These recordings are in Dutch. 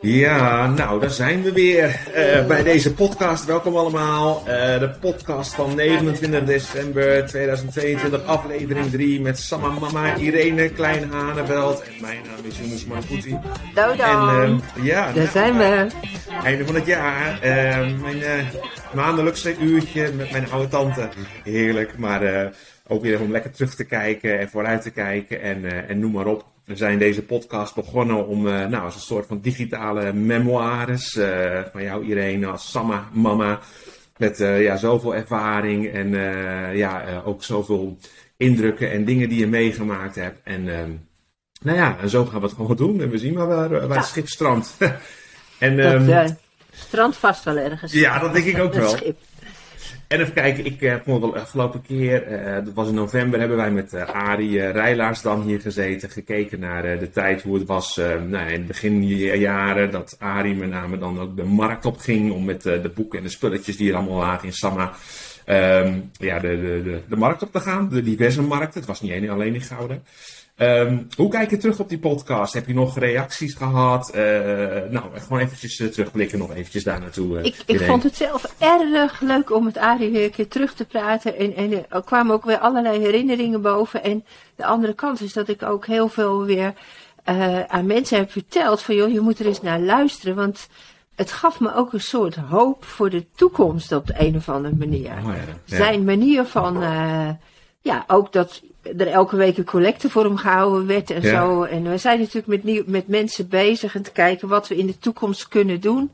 Ja, nou, daar zijn we weer uh, bij deze podcast. Welkom allemaal. Uh, de podcast van 29 december 2022, aflevering 3 met Samma Mama, Irene Klein Haneveld en mijn naam is Jongens Marputi. Dodo. En uh, ja, daar nou, zijn we. Einde van het jaar. mijn maandelijkse uurtje met mijn oude tante. Heerlijk, maar ook weer om lekker terug te kijken en vooruit te kijken en, en noem maar op. We zijn deze podcast begonnen om, uh, nou, als een soort van digitale memoires uh, van jou Irene als Samma mama. Met uh, ja, zoveel ervaring en ja, ook zoveel indrukken en dingen die je meegemaakt hebt. En ehm, nou ja, en zo gaan we het gewoon doen. En we zien maar waar, waar het schip strandt. en, um, strand vast wel ergens. Ja, dat denk ik ook wel. Schip. En even kijken, ik uh, vond wel de afgelopen keer, uh, dat was in november, hebben wij met uh, Arie uh, Rijlaars dan hier gezeten, gekeken naar de tijd, hoe het was nou, in het beginjaren, dat Arie met name dan ook de markt op ging om met de boeken en de spulletjes die er allemaal lagen in Samma, um, ja, de, de, de, de, markt op te gaan, de diverse markten, het was niet alleen in Gouden. Um, hoe kijk je terug op die podcast? Heb je nog reacties gehad? Uh, nou, gewoon eventjes uh, terugblikken, nog eventjes daar naartoe. Uh, ik, ik vond het zelf erg leuk om met Arie weer een keer terug te praten. En, en er kwamen ook weer allerlei herinneringen boven. En de andere kant is dat ik ook heel veel weer aan mensen heb verteld. Van joh, je moet er eens naar luisteren. Want het gaf me ook een soort hoop voor de toekomst op de een of andere manier. Oh ja, Zijn manier van, ja, ook dat er elke week een collecte voor hem gehouden werd en zo. En we zijn natuurlijk met, nieuw, met mensen bezig en te kijken wat we in de toekomst kunnen doen.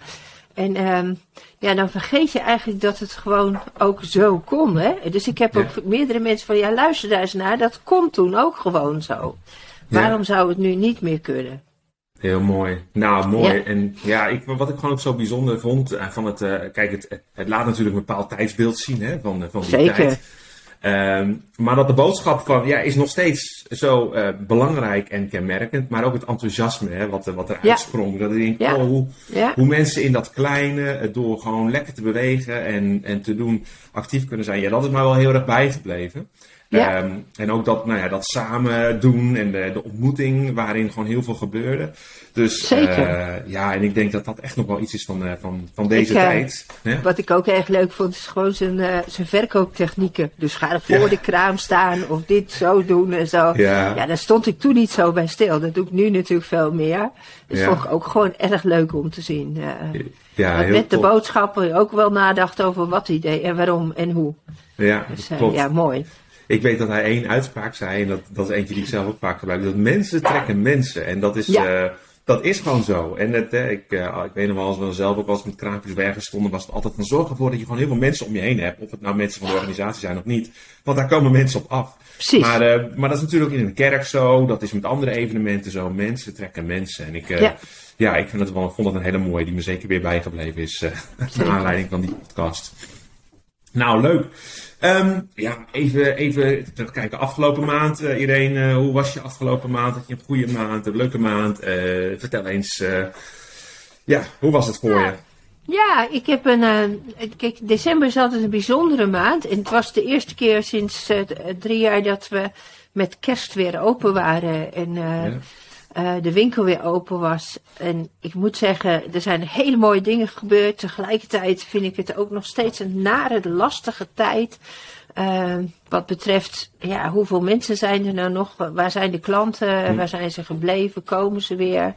En um, ja, dan vergeet je eigenlijk dat het gewoon ook zo kon. Hè? Dus ik heb ook meerdere mensen van, ja luister daar eens naar, dat kon toen ook gewoon zo. Waarom zou het nu niet meer kunnen? Heel mooi. Nou, mooi. En ja, ik, wat ik gewoon ook zo bijzonder vond uh, van het, uh, kijk, het, het laat natuurlijk een bepaald tijdsbeeld zien hè, van, van die Zeker. tijd. Um, maar dat de boodschap van ja, is nog steeds zo uh, belangrijk en kenmerkend, maar ook het enthousiasme hè, wat, wat er uitsprong. Dat ik denk, ja. oh, hoe, ja. hoe, mensen in dat kleine, door gewoon lekker te bewegen en, en te doen, actief kunnen zijn. Ja, dat is mij wel heel erg bijgebleven. Ja. Um, en ook dat, nou ja, dat samen doen en de, de ontmoeting waarin gewoon heel veel gebeurde. Dus Zeker. Uh, ja, en ik denk dat dat echt nog wel iets is van, uh, van, van deze ik, uh, tijd. Wat ik ook erg leuk vond, is gewoon zijn, zijn verkooptechnieken. Dus ga er voor ja. de kraam staan of dit zo doen en zo. Ja. ja, daar stond ik toen niet zo bij stil. Dat doe ik nu natuurlijk veel meer. Dus ja. vond ik ook gewoon erg leuk om te zien. ja, heel met de boodschappen ook wel nadacht over wat hij deed en waarom en hoe. Ja, dus, ja mooi. Ik weet dat hij één uitspraak zei, en dat, dat is eentje die ik zelf ook vaak gebruik. Dat mensen trekken mensen. En dat is, ja. uh, dat is gewoon zo. En het, ik, uh, ik weet nog wel, als we zelf ook eens met kraampjes werken stonden, was het altijd van zorg ervoor dat je gewoon heel veel mensen om je heen hebt. Of het nou mensen van de organisatie zijn of niet. Want daar komen mensen op af. Precies. Maar, maar dat is natuurlijk ook in een kerk zo. Dat is met andere evenementen zo. Mensen trekken mensen. En ik, ja. ja. ik vind het wel, vond dat een hele mooie, die me zeker weer bijgebleven is. naar aanleiding van die podcast. Nou, leuk. Um, ja, even, even kijken. Afgelopen maand, uh, Irene, hoe was je afgelopen maand? Had je een goede maand, een leuke maand? Uh, vertel eens, uh, ja, hoe was het voor ja. je? Ja, ik heb een. kijk, december is altijd een bijzondere maand. En het was de eerste keer sinds drie jaar dat we met kerst weer open waren. En ja uh, de winkel weer open was. En ik moet zeggen, er zijn hele mooie dingen gebeurd. Tegelijkertijd vind ik het ook nog steeds een nare, lastige tijd. Uh, wat betreft, ja, hoeveel mensen zijn er nou nog? Waar zijn de klanten? Hm. Waar zijn ze gebleven? Komen ze weer?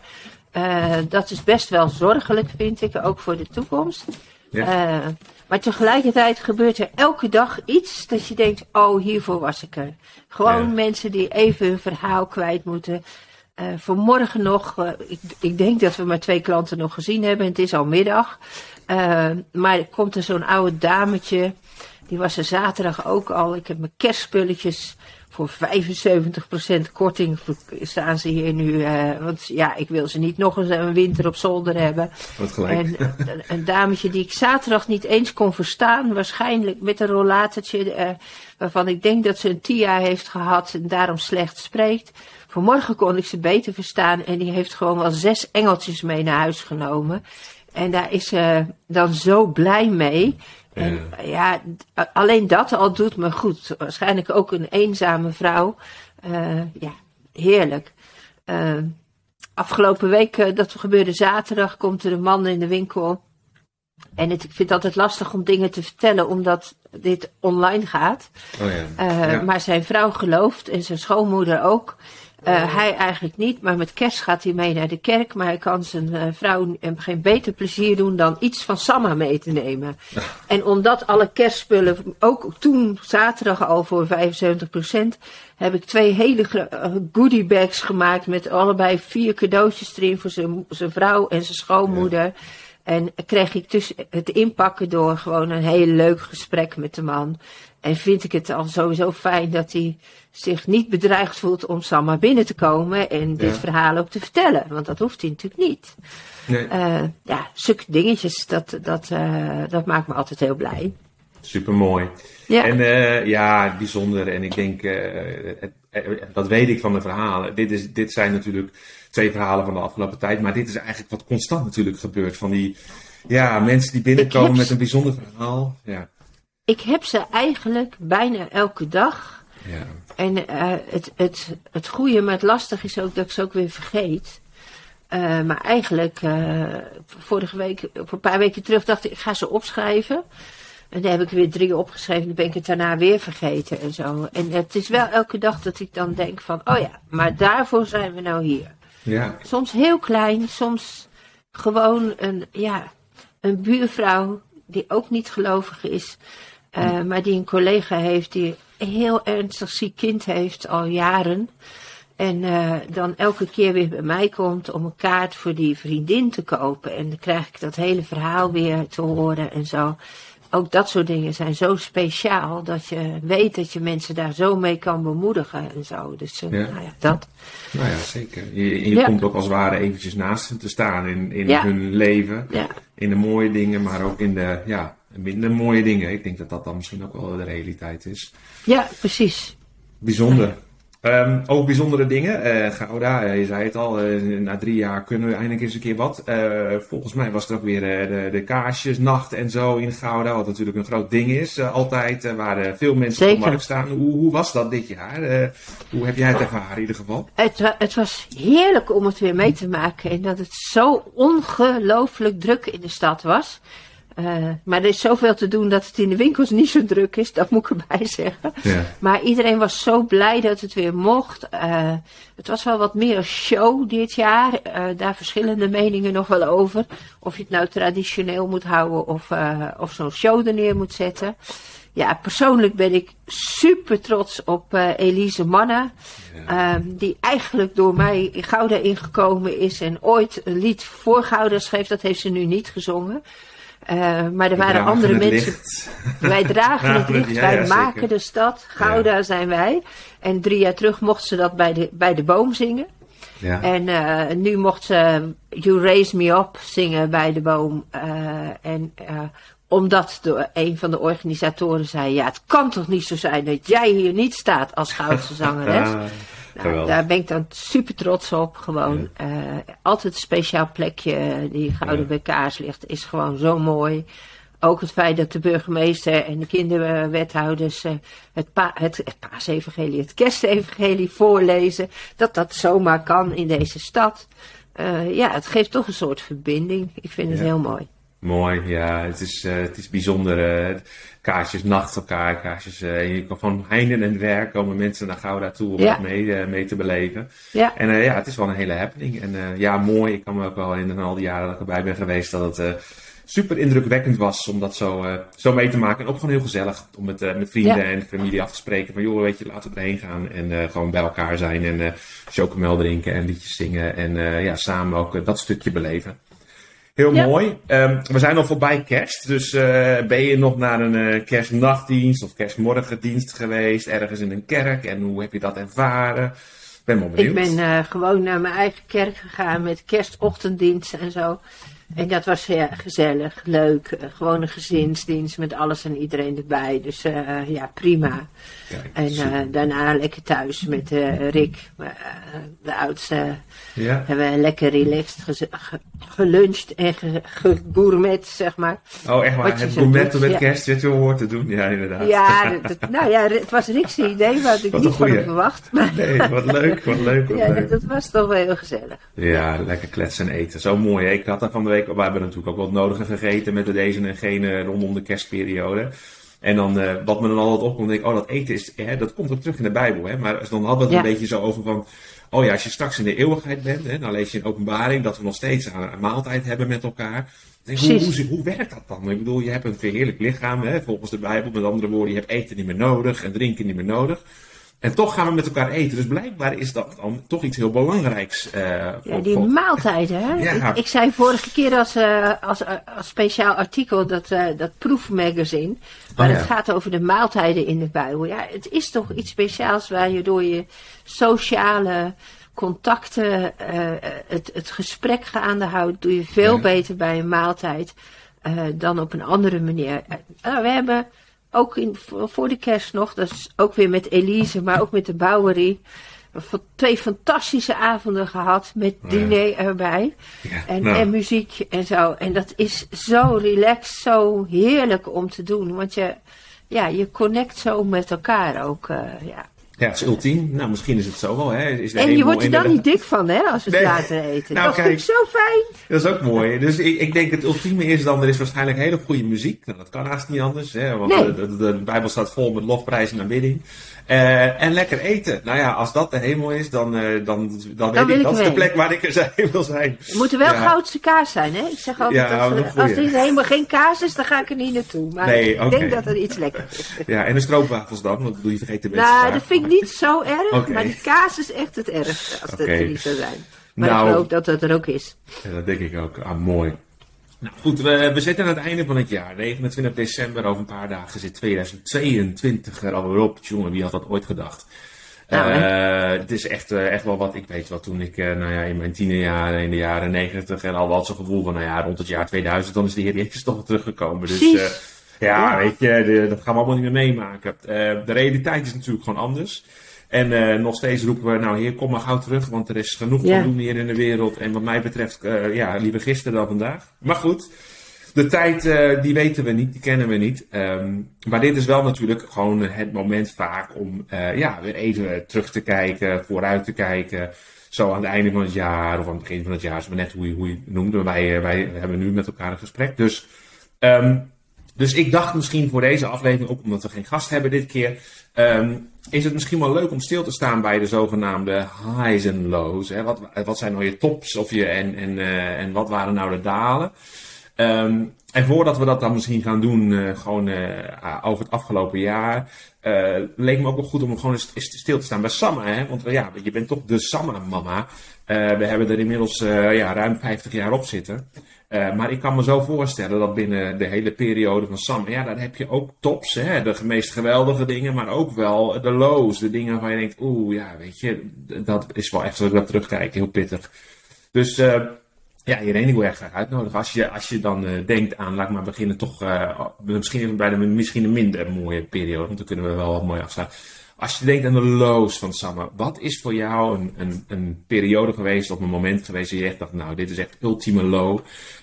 Uh, dat is best wel zorgelijk, vind ik, ook voor de toekomst. Ja. maar tegelijkertijd gebeurt er elke dag iets dat je denkt, oh, hiervoor was ik er. Gewoon ja. mensen die even hun verhaal kwijt moeten. Uh, vanmorgen nog, uh, ik, ik, denk dat we maar twee klanten nog gezien hebben. Het is al middag. Uh, maar er komt er zo'n oude dametje. Die was er zaterdag ook al. Ik heb mijn kerstspulletjes voor 75% korting staan ze hier nu. want ja, ik wil ze niet nog eens een winter op zolder hebben. Wat gelijk. En een, een dametje die ik zaterdag niet eens kon verstaan. Waarschijnlijk met een rollatortje. waarvan ik denk dat ze een TIA heeft gehad en daarom slecht spreekt. Vanmorgen kon ik ze beter verstaan en die heeft gewoon wel zes engeltjes mee naar huis genomen. En daar is ze dan zo blij mee. En ja, alleen dat al doet me goed. Waarschijnlijk ook een eenzame vrouw. Uh, ja, heerlijk. Uh, afgelopen week, dat gebeurde zaterdag, komt er een man in de winkel. En het, ik vind het altijd lastig om dingen te vertellen, omdat dit online gaat. Oh ja. Uh, Maar zijn vrouw gelooft en zijn schoonmoeder ook. Uh, hij eigenlijk niet, maar met kerst gaat hij mee naar de kerk. Maar hij kan zijn uh, vrouw geen beter plezier doen dan iets van Samma mee te nemen. En omdat alle kerstspullen, ook toen zaterdag al voor 75%, heb ik twee hele goodie bags gemaakt met allebei vier cadeautjes erin voor zijn, zijn vrouw en zijn schoonmoeder. Ja. En kreeg ik dus het inpakken door gewoon een heel leuk gesprek met de man. En vind ik het al sowieso fijn dat hij zich niet bedreigd voelt om zomaar binnen te komen en dit verhaal ook te vertellen. Want dat hoeft hij natuurlijk niet. Nee. Uh, ja, zulke dingetjes, dat, dat, uh, dat maakt me altijd heel blij. Supermooi. Ja. En uh, ja, bijzonder. En ik denk, het, dat weet ik van de verhalen. Dit, is, dit zijn natuurlijk twee verhalen van de afgelopen tijd. Maar dit is eigenlijk wat constant natuurlijk gebeurt. Van die ja, mensen die binnenkomen met een bijzonder verhaal. Ja. Ik heb ze eigenlijk bijna elke dag. Ja. En uh, het, het, het goede, maar het lastige is ook dat ik ze ook weer vergeet. Uh, maar eigenlijk, uh, vorige week, of een paar weken terug, dacht ik, ik ga ze opschrijven. En dan heb ik weer drie opgeschreven, dan ben ik het daarna weer vergeten en zo. En het is wel elke dag dat ik dan denk van, oh ja, maar daarvoor zijn we nou hier. Ja. Soms heel klein, soms gewoon een, ja, een buurvrouw die ook niet gelovig is. Uh, maar die een collega heeft die een heel ernstig ziek kind heeft al jaren. En uh, dan elke keer weer bij mij komt om een kaart voor die vriendin te kopen. En dan krijg ik dat hele verhaal weer te horen en zo. Ook dat soort dingen zijn zo speciaal dat je weet dat je mensen daar zo mee kan bemoedigen en zo. Dus uh, Ja. nou ja, dat. Nou ja, zeker. Je, je Ja. komt ook als het ware eventjes naast hen te staan in, in hun leven. Ja. In de mooie dingen, maar ook in de ja, minder mooie dingen. Ik denk dat dat dan misschien ook wel de realiteit is. Ja, precies. Bijzonder. Ehm, over bijzondere dingen. eh Gouda, eh, je zei het al, eh, na drie jaar kunnen we eindelijk eens een keer wat. Volgens mij was het ook weer de, de kaarsjesnacht en zo in Gouda, wat natuurlijk een groot ding is. altijd, waar eh, veel mensen op de markt staan. Hoe, hoe was dat dit jaar? Hoe heb jij het ervaren in ieder geval? Het, wa- het was heerlijk om het weer mee te maken. En dat het zo ongelooflijk druk in de stad was. Eh, maar er is zoveel te doen dat het in de winkels niet zo druk is. Dat moet ik erbij zeggen. Ja. Maar iedereen was zo blij dat het weer mocht. Eh, het was wel wat meer een show dit jaar. Eh, daar verschillende meningen nog wel over. Of je het nou traditioneel moet houden of, of zo'n show er neer moet zetten. Ja, persoonlijk ben ik super trots op Elise Manna. Ehm, die eigenlijk door mij in Gouda ingekomen is en ooit een lied voor Gouda schreef. Dat heeft ze nu niet gezongen. Eh, maar er waren andere mensen. licht. Wij dragen het licht, ja, wij ja, maken zeker. de stad. Gouda zijn wij. En drie jaar terug mocht ze dat bij de, bij de boom zingen. Ja. En eh, nu mocht ze You Raise Me Up zingen bij de boom. Eh, en eh, omdat de, een van de organisatoren zei: Ja, het kan toch niet zo zijn dat jij hier niet staat als Goudse zangeres. Nou, daar ben ik dan super trots op. Gewoon eh, altijd een speciaal plekje eh, die Gouden bij kaars ligt. Is gewoon zo mooi. Ook het feit dat de burgemeester en de kinderwethouders eh, het, pa het, het paasevangelie, het kerstevangelie voorlezen. Dat dat zomaar kan in deze stad. Ja, het geeft toch een soort verbinding. Ik vind het heel mooi. Mooi, ja, het is, eh, het is bijzonder. eh, kaarsjes nacht elkaar, kaarsjes. eh, je kan van heinde en ver komen mensen naar Gouda toe om Ja. het mee, eh, mee te beleven. Ja, En ja, het is wel een hele happening. En ja, mooi. Ik kan me ook wel in al die jaren dat ik erbij ben geweest dat het super indrukwekkend was om dat zo, zo mee te maken. En ook gewoon heel gezellig om eh, met vrienden Ja. en familie af te spreken. Van joh, weet je, laten we erheen gaan en gewoon bij elkaar zijn en chocomel drinken en liedjes zingen. En ja, samen ook dat stukje beleven. Heel Ja. mooi. Ehm, we zijn al voorbij kerst. Dus eh, ben je nog naar een eh, kerstnachtdienst of kerstmorgendienst geweest? Ergens in een kerk? En hoe heb je dat ervaren? Ben wel benieuwd. ik ben eh, gewoon naar mijn eigen kerk gegaan met kerstochtenddienst en zo. En dat was ja, gezellig, leuk. gewoon een gezinsdienst met alles en iedereen erbij. Dus ja, prima. Kijk, En daarna lekker thuis met Rick, de oudste. Ja. Hebben we lekker relaxed ge- geluncht en ge- gegourmet, zeg maar. Oh, echt waar. Het gourmetten doet, met ja. kerst, je hoort te doen. Ja, inderdaad. Ja, dat- nou ja, het was Rick's idee, wat ik Wat niet van verwacht. Maar Nee, wat leuk, wat leuk, wat ja, leuk. dat, dat was toch wel heel gezellig. Ja, lekker kletsen en eten. Zo mooi. hè. Ik had er van de week, we hebben natuurlijk ook wat nodige gegeten met de deze en gene rondom de kerstperiode. En dan, eh, wat me dan altijd opkomt, denk ik, oh, dat eten is, hè, dat komt ook terug in de Bijbel. Hè? Maar dan hadden we het Ja. een beetje zo over van, oh ja, als je straks in de eeuwigheid bent, hè, dan lees je in openbaring dat we nog steeds een, een maaltijd hebben met elkaar. Denk hoe, hoe, hoe werkt dat dan? Ik bedoel, je hebt een verheerlijk lichaam, hè, volgens de Bijbel. Met andere woorden, je hebt eten niet meer nodig en drinken niet meer nodig. En toch gaan we met elkaar eten. Dus blijkbaar is dat dan toch iets heel belangrijks. eh Ja, die God. maaltijden, hè? Ja. Ik, ik zei vorige keer als, eh, als, eh, als speciaal artikel dat, eh dat proefmagazine. Maar Oh, ja. het gaat over de maaltijden in de Bijbel. Ja, het is toch iets speciaals waar je door je sociale contacten het, het gesprek gaande houdt. Doe je veel Ja. beter bij een maaltijd dan op een andere manier. Nou, we hebben ook in, voor de kerst nog, dat is ook weer met Elise, maar ook met de Bouwerie. van- Twee fantastische avonden gehad met Oh ja. diner erbij. Ja, En, nou. en muziek en zo. En dat is zo relaxed, zo heerlijk om te doen. Want je, ja, je connect zo met elkaar ook. eh, ja. Ja, het is ultiem. Nou, misschien is het zo wel. Hè. Is En je wordt er dan niet dik van, hè, als we het Nee. laten eten. Nou, dat vind ik kijk. zo fijn. Dat is ook mooi. Dus ik, ik denk het ultieme is dan, er is waarschijnlijk hele goede muziek. Nou, dat kan haast niet anders. Hè, want Nee. de, de, de Bijbel staat vol met lofprijs en aanbidding. Eh, en lekker eten. Nou ja, als dat de hemel is, dan, eh, dan, dan, weet ik, dat is de plek waar ik er zijn, wil zijn. Er moet er wel Ja. goudse kaas zijn, hè? Ik zeg altijd, Ja, als, er, als er helemaal geen kaas is, dan ga ik er niet naartoe. Maar Nee, ik denk dat er iets lekker is. Ja, en de stroopwafels dan, want doe je vergeet de mensen Nou, dat vind ik niet zo erg, maar die kaas is echt het ergste, als dat er niet zou zijn. Maar Nou. ik geloof dat dat er ook is. Ja, dat denk ik ook. Ah, mooi. Nou goed, we, we zitten aan het einde van het jaar. 29 december, over een paar dagen zit 2022 er alweer op. Jongen, wie had dat ooit gedacht? Nou, Eh, het is echt, eh, echt wel wat, ik weet wat toen ik eh, nou ja, in mijn tienerjaren, in de jaren 90 en al wat zo'n gevoel van, nou ja, rond het jaar 2000, dan is de Heer Jezus toch weer teruggekomen. Dus ja, Ja. weet je, de- dat gaan we allemaal niet meer meemaken. De realiteit is natuurlijk gewoon anders. En eh, nog steeds roepen we, nou heer, kom maar gauw terug, want er is genoeg Ja. te doen hier in de wereld. En wat mij betreft, eh, ja, liever gisteren dan vandaag. Maar goed, de tijd, eh, die weten we niet, die kennen we niet. Ehm, maar dit is wel natuurlijk gewoon het moment vaak om ja, weer even terug te kijken, vooruit te kijken. Zo aan het einde van het jaar of aan het begin van het jaar, is maar net hoe je, hoe je het noemde. Wij, wij hebben nu met elkaar een gesprek. Dus, ehm, dus ik dacht misschien voor deze aflevering, ook omdat we geen gast hebben dit keer, ehm, is het misschien wel leuk om stil te staan bij de zogenaamde highs en lows. Hè? Wat, wat zijn nou je tops of je, en, en, eh, en wat waren nou de dalen? Ehm, en voordat we dat dan misschien gaan doen, eh, gewoon eh, over het afgelopen jaar, leek me ook wel goed om gewoon eens, stil te staan bij Samma. Hè? Want ja, je bent toch de Samma-mama. We hebben er inmiddels ja, ruim 50 jaar op zitten. Eh, maar ik kan me zo voorstellen dat binnen de hele periode van Sam, ja, daar heb je ook tops, hè, de meest geweldige dingen, maar ook wel de lows, de dingen waarvan je denkt, oeh, ja, weet je, dat is wel echt, als ik dat terugkijk, heel pittig. Dus eh, ja, Irene, ik wil echt graag uitnodigen. Als je, als je dan eh, denkt aan, laat ik maar beginnen, toch misschien bij de misschien een minder mooie periode, want dan kunnen we wel wat mooi afstaan. Als je denkt aan de lows van Samma, wat is voor jou een, een, een periode geweest of een moment geweest dat je echt dacht, nou, dit is echt ultieme low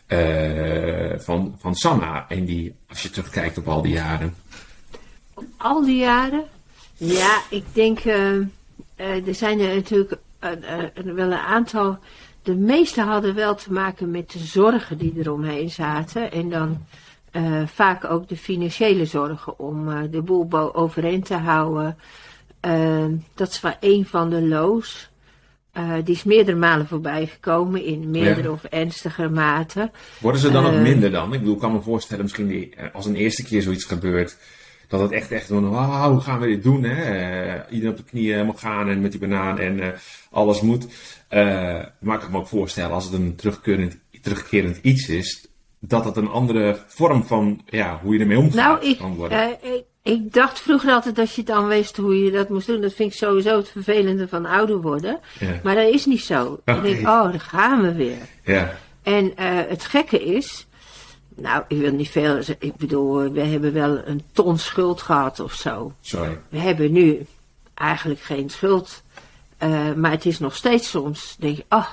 uh, van, van Samma. En die, als je terugkijkt op al die jaren. Op al die jaren? Ja, ik denk, uh, er zijn er natuurlijk wel een aantal. De meeste hadden wel te maken met de zorgen die eromheen zaten. En dan vaak ook de financiële zorgen om de boel overeind te houden. Uh, dat is wel een van de lows. die is meerdere malen voorbij gekomen in meerdere ja. of ernstige mate. Worden ze dan ook minder dan? Ik bedoel, ik kan me voorstellen, misschien die, als een eerste keer zoiets gebeurt. Dat het echt, echt van, hoe gaan we dit doen? Hè? iedereen op de knieën helemaal gaan en met die banaan en alles moet. maar ik kan me ook voorstellen, als het een terugkerend, terugkerend iets is, dat het een andere vorm van ja, hoe je ermee omgaat nou, ik, kan worden. Uh, ik, ik, dacht vroeger altijd dat je dan wist hoe je dat moest doen. Dat vind ik sowieso het vervelende van ouder worden. Ja. Maar dat is niet zo. Okay. Ik denk, oh, daar gaan we weer. Ja. En het gekke is, nou, ik wil niet veel. Ik bedoel, we hebben wel een ton schuld gehad of zo. Sorry. We hebben nu eigenlijk geen schuld. Uh, maar het is nog steeds soms, denk je, ah,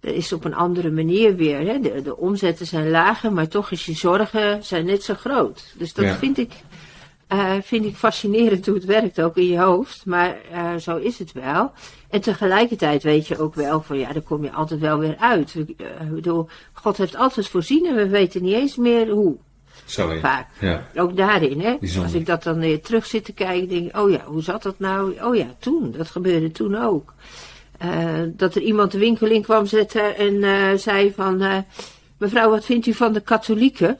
dat is op een andere manier weer. Hè? De, de omzetten zijn lager, maar toch is je zorgen zijn net zo groot. Dus dat vind, ik, uh, vind ik fascinerend hoe het werkt ook in je hoofd. Maar uh, zo is het wel. En tegelijkertijd weet je ook wel van ja, daar kom je altijd wel weer uit. Ik bedoel, God heeft altijd voorzien en we weten niet eens meer hoe. Sorry. Vaak. Ja. Ook daarin, hè. Als ik dat dan weer terug zit te kijken, denk ik, oh ja, hoe zat dat nou? Oh ja, toen. Dat gebeurde toen ook. Dat er iemand de winkel in kwam zetten en zei van, mevrouw, wat vindt u van de katholieken?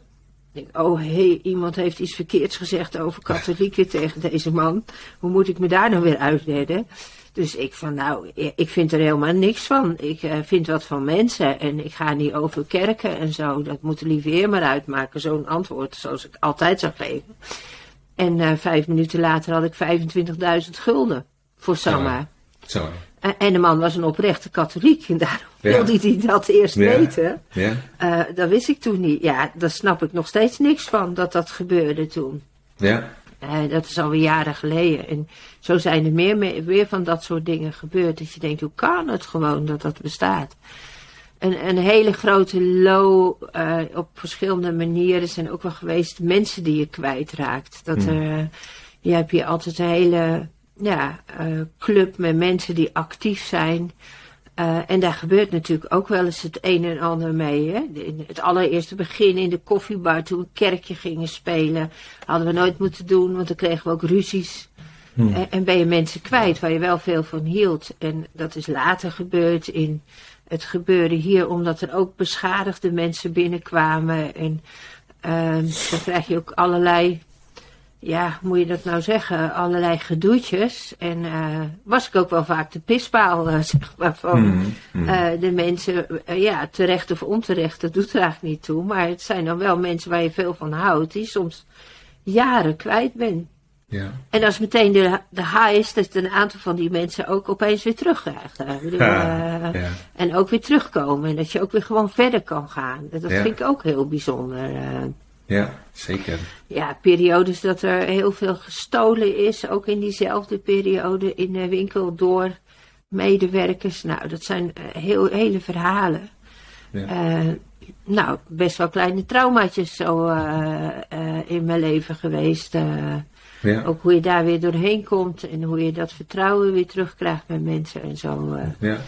Ik denk, oh hé, hey, iemand heeft iets verkeerds gezegd over katholieken tegen deze man. Hoe moet ik me daar nou weer uitredden? Dus ik van, nou, ik vind er helemaal niks van. Ik uh, vind wat van mensen en ik ga niet over kerken en zo. Dat moet de lieve heer maar uitmaken, zo'n antwoord zoals ik altijd zou geven. En uh, vijf minuten later had ik 25.000 gulden voor Samma. Zo. En de man was een oprechte katholiek en daarom ja. wilde hij dat eerst ja. weten. Ja. Uh, dat wist ik toen niet. Ja, daar snap ik nog steeds niks van dat dat gebeurde toen. Ja. Uh, dat is alweer jaren geleden. En zo zijn er meer, meer van dat soort dingen gebeurd. Dat je denkt, hoe kan het gewoon dat dat bestaat? Een, een hele grote low uh, op verschillende manieren zijn ook wel geweest mensen die je kwijtraakt. Dat Hmm. er, je hebt hier altijd een hele ja, uh, club met mensen die actief zijn. Uh, en daar gebeurt natuurlijk ook wel eens het een en ander mee. Hè? In het allereerste begin in de koffiebar toen we een kerkje gingen spelen. Hadden we nooit moeten doen, want dan kregen we ook ruzies. Hmm. En, en ben je mensen kwijt waar je wel veel van hield. En dat is later gebeurd in het gebeurde hier omdat er ook beschadigde mensen binnenkwamen. En uh, dan krijg je ook allerlei ja, moet je dat nou zeggen, allerlei gedoetjes. En uh, was ik ook wel vaak de pispaal, uh, zeg maar, van Mm, mm. uh, de mensen. ja, terecht of onterecht, dat doet er eigenlijk niet toe. Maar het zijn dan wel mensen waar je veel van houdt, die soms jaren kwijt bent. Ja. En dat is meteen de, de high is dat een aantal van die mensen ook opeens weer terugkrijgt. Ja, ja. En ook weer terugkomen. En dat je ook weer gewoon verder kan gaan. Dat Ja. vind ik ook heel bijzonder. Ja, zeker. Ja, periodes dat er heel veel gestolen is, ook in diezelfde periode in de winkel door medewerkers. Nou, dat zijn eh, heel, hele verhalen. Ja. Eh, nou, best wel kleine traumaatjes zo eh, in mijn leven geweest. Ja. ook hoe je daar weer doorheen komt en hoe je dat vertrouwen weer terugkrijgt bij mensen en zo. Ja.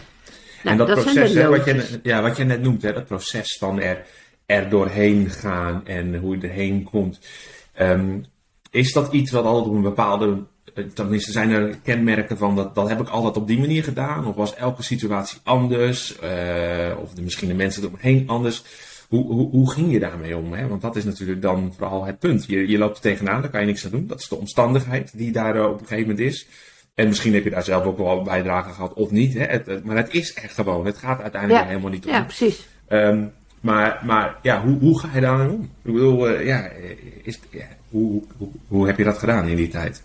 Nou, en dat, dat proces, hè, wat, je, ja, wat je net noemt, hè, dat proces van er, er doorheen gaan en hoe je erheen komt. Ehm, is dat iets wat altijd op een bepaalde. eh, Tenminste, zijn er kenmerken van dat, dat heb ik altijd op die manier gedaan? Of was elke situatie anders? Eh, of de, misschien de mensen eromheen anders? Hoe, hoe, hoe ging je daarmee om? Hè? Want dat is natuurlijk dan vooral het punt. Je, je loopt er tegenaan, daar kan je niks aan doen. Dat is de omstandigheid die daar eh, op een gegeven moment is. En misschien heb je daar zelf ook wel bijdrage gehad of niet. Hè? Het, het- maar het is er gewoon. Het gaat uiteindelijk Ja. helemaal niet om. Ja, precies. Ehm, maar, maar ja, hoe, hoe ga je daar om? Ik bedoel, eh, ja, is, ja hoe, hoe, hoe heb je dat gedaan in die tijd?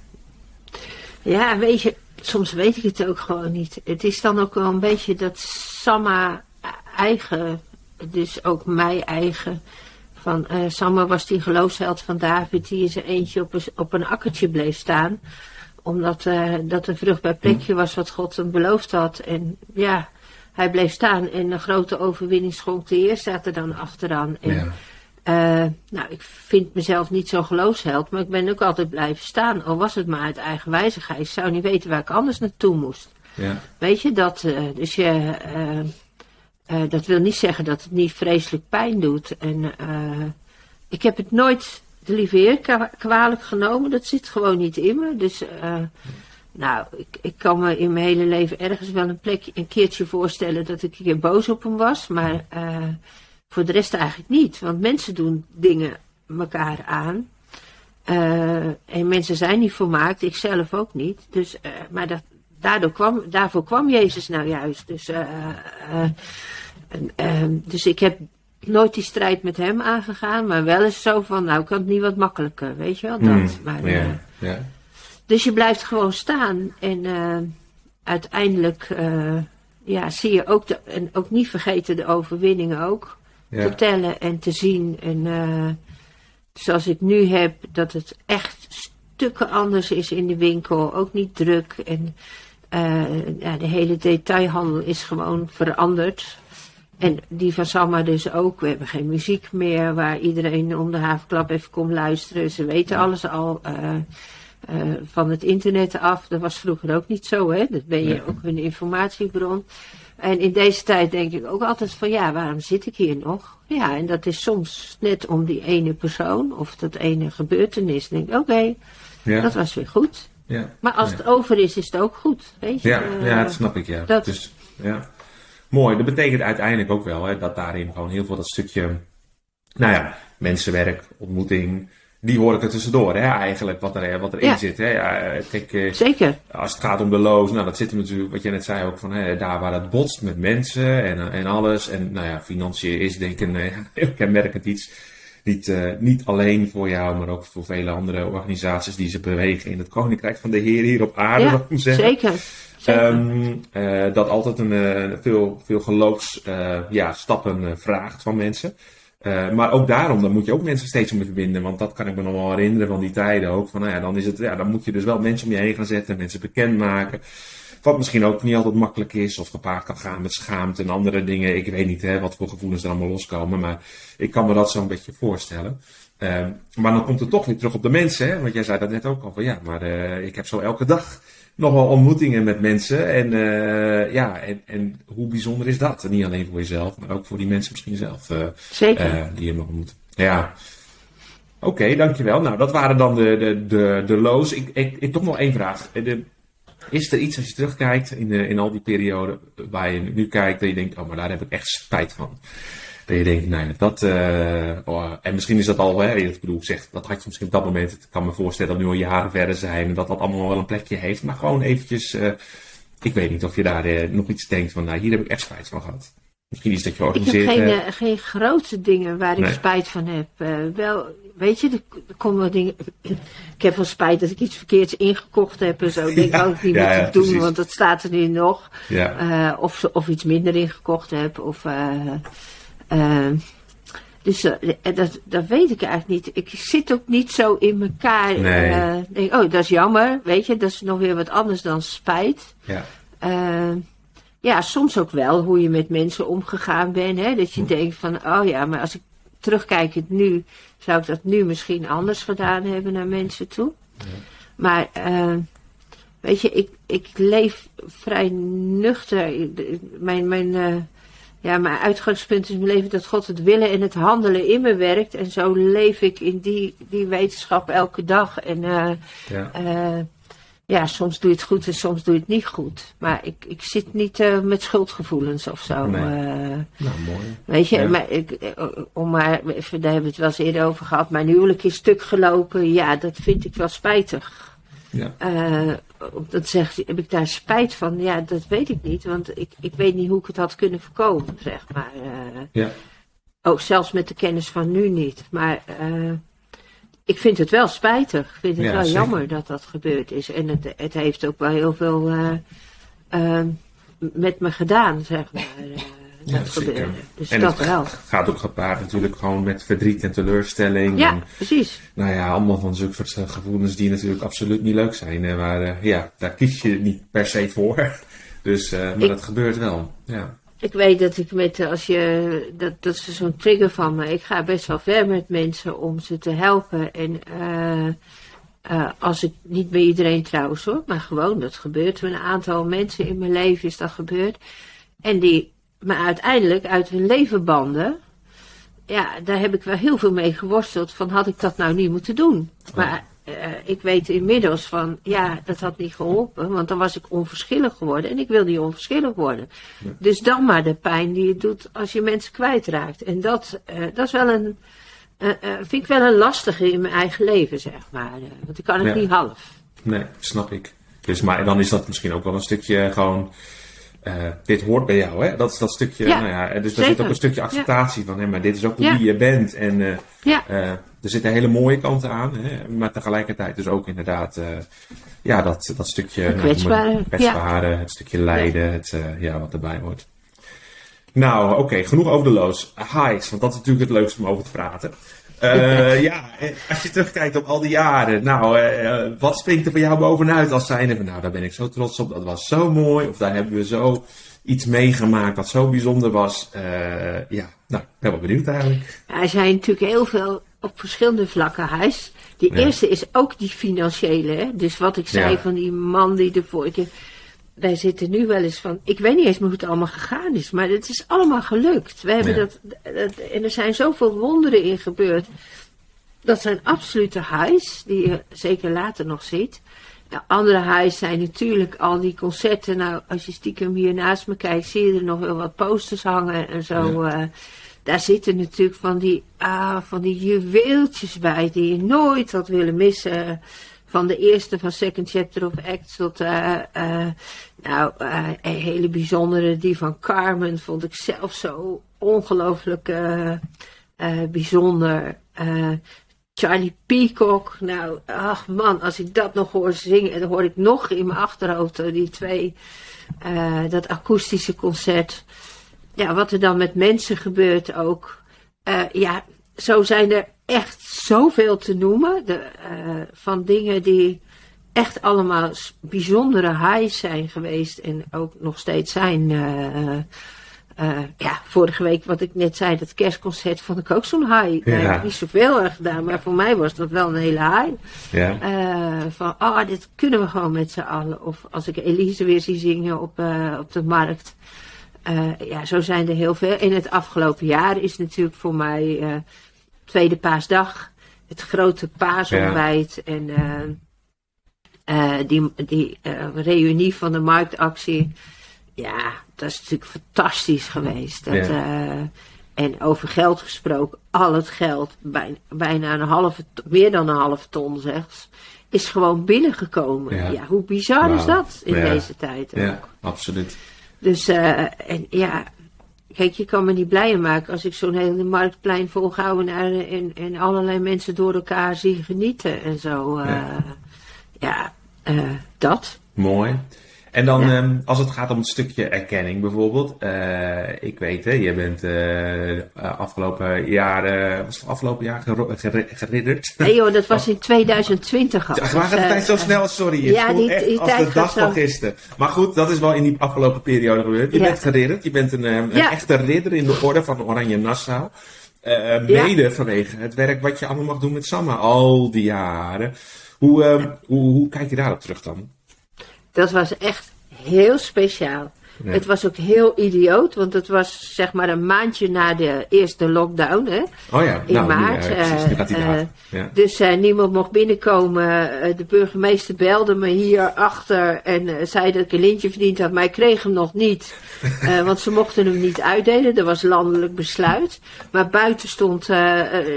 Ja, weet je, soms weet ik het ook gewoon niet. Het is dan ook wel een beetje dat Samma eigen, dus ook mij eigen. Van eh Samma was die geloofsheld van David die in zijn eentje op een, op een akkertje bleef staan. Omdat eh, dat een vruchtbaar plekje was wat God hem beloofd had. En ja, hij bleef staan en een grote overwinning schonk de Heer staat er dan achteraan. En, Ja. eh, nou, ik vind mezelf niet zo'n geloofsheld, maar ik ben ook altijd blijven staan. Al was het maar uit eigen wijzigheid. Ik zou niet weten waar ik anders naartoe moest. Ja, Weet je, dat, eh, dus je, eh, dat wil niet zeggen dat het niet vreselijk pijn doet. En ik heb het nooit de lieve heer kwalijk genomen. Dat zit gewoon niet in me. Dus, eh, nou, ik, ik kan me in mijn hele leven ergens wel een plekje, een keertje voorstellen dat ik een keer boos op hem was. Maar eh, voor de rest eigenlijk niet. Want mensen doen dingen elkaar aan. Eh, en mensen zijn niet volmaakt, ik zelf ook niet. Dus, eh, maar dat, daardoor kwam, daarvoor kwam Jezus nou juist. Dus, eh, eh, ehm, dus ik heb nooit die strijd met hem aangegaan, maar wel eens zo van, nou kan het niet wat makkelijker, weet je wel, dat. Hmm, maar, ja, ja. Dus je blijft gewoon staan en eh, uiteindelijk eh, ja, zie je ook, de, en ook niet vergeten de overwinningen ook. te tellen en te zien. En zoals ik nu heb, dat het echt stukken anders is in de winkel. Ook niet druk. En ja, de hele detailhandel is gewoon veranderd. En die van Samma dus ook. We hebben geen muziek meer waar iedereen om de havenklap even komt luisteren. Ze weten alles al uh, uh, van het internet af. Dat was vroeger ook niet zo, hè. Dat ben je ook een informatiebron. En in deze tijd denk ik ook altijd van ja, waarom zit ik hier nog? Ja, en dat is soms net om die ene persoon of dat ene gebeurtenis. Dan denk ik, oké, ja. dat was weer goed. Ja. Maar als het over is, is het ook goed. Weet je? Ja, ja dat snap ik, ja. Dat, dus, ja. Mooi, dat betekent uiteindelijk ook wel hè, dat daarin gewoon heel veel dat stukje, nou ja, mensenwerk, ontmoeting, die hoor ik er tussendoor, hè, eigenlijk, wat, er, wat erin ja. zit. Hè. Ja, kijk, eh, Zeker. Als het gaat om de loos, nou, dat zit er natuurlijk, wat je net zei ook, van hè, daar waar het botst met mensen en, en alles. En nou ja, financiën is denk ik een heel kenmerkend iets. Niet, uh, niet alleen voor jou, maar ook voor vele andere organisaties die zich bewegen in het Koninkrijk van de Heer hier op aarde. Ja, zeker. Um, uh, dat altijd een, uh, veel, veel geloofsstappen ja, stappen vraagt van mensen. Maar ook daarom, dan moet je ook mensen steeds mee verbinden. Want dat kan ik me nog wel herinneren van die tijden ook. Van, nou ja, dan, is het, ja, dan moet je dus wel mensen om je heen gaan zetten, mensen bekendmaken. Wat misschien ook niet altijd makkelijk is, of gepaard kan gaan met schaamte en andere dingen. Ik weet niet hè, wat voor gevoelens er allemaal loskomen, maar ik kan me dat zo een beetje voorstellen. Uh, maar dan komt het toch weer terug op de mensen, hè? want jij zei dat net ook al van ja, maar uh, ik heb zo elke dag nog wel ontmoetingen met mensen. En uh, ja, en, en hoe bijzonder is dat? niet alleen voor jezelf, maar ook voor die mensen misschien zelf. Uh, Zeker. die je nog ontmoet. Ja. Oké, okay, dankjewel. Nou, dat waren dan de, de, de, de lows. Ik, ik, ik toch nog één vraag. De, is er iets als je terugkijkt in, de, in al die perioden waar je nu kijkt, dat je denkt, oh, maar daar heb ik echt spijt van. Dat je denkt, nee, dat, uh, oh, en misschien is dat al, hè, ik bedoel, zeg, dat had je misschien op dat moment, ik kan me voorstellen dat nu al jaren verder zijn en dat dat allemaal wel een plekje heeft, maar gewoon eventjes, uh, ik weet niet of je daar uh, nog iets denkt van, nou, hier heb ik echt spijt van gehad. Misschien is dat je organiseert. Ik heb geen, geen grote dingen waar ik spijt van heb. wel, weet je, er, komen dingen. Ik heb wel spijt dat ik iets verkeerds ingekocht heb en zo. Ik denk ook niet meer te doen, want dat staat er nu nog. Uh, of, of iets minder ingekocht heb. Of, uh, uh, dus dat, dat weet ik eigenlijk niet. Ik zit ook niet zo in elkaar. Nee. denk, oh, dat is jammer. Weet je, dat is nog weer wat anders dan spijt. Ja. ja, soms ook wel hoe je met mensen omgegaan bent. Hè? Dat je hm. denkt van, oh ja, maar als ik terugkijkend nu, zou ik dat nu misschien anders gedaan hebben naar mensen toe. Ja. Maar uh, weet je, ik, ik leef vrij nuchter. Mijn, mijn, uh, ja, mijn uitgangspunt is mijn leven dat God het willen en het handelen in me werkt. En zo leef ik in die, die wetenschap elke dag. En uh, ja ja, soms doe je het goed en soms doe je het niet goed. Maar ik, ik zit niet uh, met schuldgevoelens of zo. Nee. Uh, nou, mooi. Weet je, maar ik, eh, om maar, even, daar hebben we het wel eens eerder over gehad. Mijn huwelijk is stuk gelopen. Ja, dat vind ik wel spijtig. Ja. Uh, dat zegt, heb ik daar spijt van? Ja, dat weet ik niet. Want ik, ik weet niet hoe ik het had kunnen voorkomen, zeg maar. ja. Ook zelfs met de kennis van nu niet. Maar ik vind het wel spijtig. Ik vind het wel jammer dat dat gebeurd is. En het, het heeft ook wel heel veel uh, uh, met me gedaan, zeg maar. Uh, dat gebeurde. Dus en dat het wel. gaat ook gepaard natuurlijk gewoon met verdriet en teleurstelling. Ja, en, precies. Nou ja, allemaal van zulke soort gevoelens die natuurlijk absoluut niet leuk zijn. Maar ja, daar kies je niet per se voor. Dus, maar ik, dat gebeurt wel. Ja. Ik weet dat ik met, als je, dat, dat is zo'n trigger van me. Ik ga best wel ver met mensen om ze te helpen. En uh, als ik, niet bij iedereen trouwens hoor, maar gewoon, dat gebeurt. Met een aantal mensen in mijn leven is dat gebeurd. En die me uiteindelijk uit hun leven banden. Ja, daar heb ik wel heel veel mee geworsteld. Van had ik dat nou niet moeten doen? Maar uh, ik weet inmiddels van, ja, dat had niet geholpen, want dan was ik onverschillig geworden en ik wil niet onverschillig worden. Dus dan maar de pijn die je doet als je mensen kwijtraakt. En dat, uh, dat is wel een, uh, vind ik wel een lastige in mijn eigen leven, zeg maar. want ik kan het ja. niet half. Nee, snap ik. Dus, maar dan is dat misschien ook wel een stukje gewoon. Dit hoort bij jou, hè? Dat is dat stukje. Ja, nou ja, dus er zit ook een stukje acceptatie van, hè, maar dit is ook hoe ja. je bent. En ja. Er zitten hele mooie kanten aan, hè, maar tegelijkertijd dus ook inderdaad uh, ja, dat, dat stukje kwetsbare, nou, kwetsbare ja. het stukje lijden, het, uh, ja, wat erbij hoort. Nou, oké, genoeg over de loos. Highs, want dat is natuurlijk het leukste om over te praten. Uh, ja, als je terugkijkt op al die jaren, nou, wat springt er voor jou bovenuit als zijnde van, nou, daar ben ik zo trots op, dat was zo mooi, of daar hebben we zo iets meegemaakt wat zo bijzonder was. Ja, nou, ik ben wel benieuwd eigenlijk. Er zijn natuurlijk heel veel op verschillende vlakken huis. Die eerste is ook die financiële, hè? dus wat ik zei van die man die de vorige wij zitten nu wel eens van. Ik weet niet eens meer hoe het allemaal gegaan is, maar het is allemaal gelukt. We hebben dat, en er zijn zoveel wonderen in gebeurd. Dat zijn absolute highs, die je zeker later nog ziet. De andere highs zijn natuurlijk al die concerten. Nou, als je stiekem hier naast me kijkt, zie je er nog wel wat posters hangen en zo. Eh, daar zitten natuurlijk van die, ah, van die juweeltjes bij die je nooit had willen missen. Van de eerste van Second Chapter of Acts tot uh, uh, nou, uh, een hele bijzondere. Die van Carmen vond ik zelf zo ongelooflijk bijzonder. Charlie Peacock, nou, ach man, als ik dat nog hoor zingen, dan hoor ik nog in mijn achterhoofd die twee, dat akoestische concert. Ja, wat er dan met mensen gebeurt ook. ja, zo zijn er echt zoveel te noemen. De, uh, van dingen die echt allemaal bijzondere highs zijn geweest. En ook nog steeds zijn. Uh, uh, ja, vorige week wat ik net zei, dat kerstconcert vond ik ook zo'n high. Ja. Ik heb niet zoveel erg gedaan, maar voor mij was dat wel een hele high. Ja. van, oh, dit kunnen we gewoon met z'n allen. Of als ik Elise weer zie zingen op, op de markt. Ja, zo zijn er heel veel. In het afgelopen jaar is natuurlijk voor mij tweede paasdag, het grote paasontbijt en uh, uh, die, die uh, reunie van de marktactie. Ja, dat is natuurlijk fantastisch geweest. Dat, ja. en over geld gesproken, al het geld, bijna, bijna een halve, meer dan een halve ton zelfs, is gewoon binnengekomen. Ja, ja hoe bizar wow. is dat in ja. deze tijd? Ook. Ja, absoluut. Dus en ja, Kijk, je kan me niet blijer maken als ik zo'n hele marktplein volhouden en, en, en allerlei mensen door elkaar zie genieten en zo. Uh, ja, ja uh, dat. Mooi. En dan ja. um, als het gaat om het stukje erkenning bijvoorbeeld. Uh, ik weet hè, je bent uh, afgelopen jaar, was het afgelopen jaar ger geridderd? Nee joh, dat was in 2020 al. Ja, gaat de tijd zo snel, sorry. Het ja, die, echt die als de dag van gisteren. Maar goed, dat is wel in die afgelopen periode gebeurd. Je ja. bent geridderd, je bent een, een echte ridder in de orde van Oranje Nassau. Mede vanwege het werk wat je allemaal mag doen met Samma al die jaren. Hoe, um, hoe, hoe kijk je daarop terug dan? Dat was echt heel speciaal. Ja. Het was ook heel idioot, want het was zeg maar een maandje na de eerste lockdown, hè? Oh ja, in nou, maart. Ja, precies, uh, ja. Dus uh, niemand mocht binnenkomen. De burgemeester belde me hier achter en zei dat ik een lintje verdiend had, maar ik kreeg hem nog niet. want ze mochten hem niet uitdelen, dat was landelijk besluit. Maar buiten stond,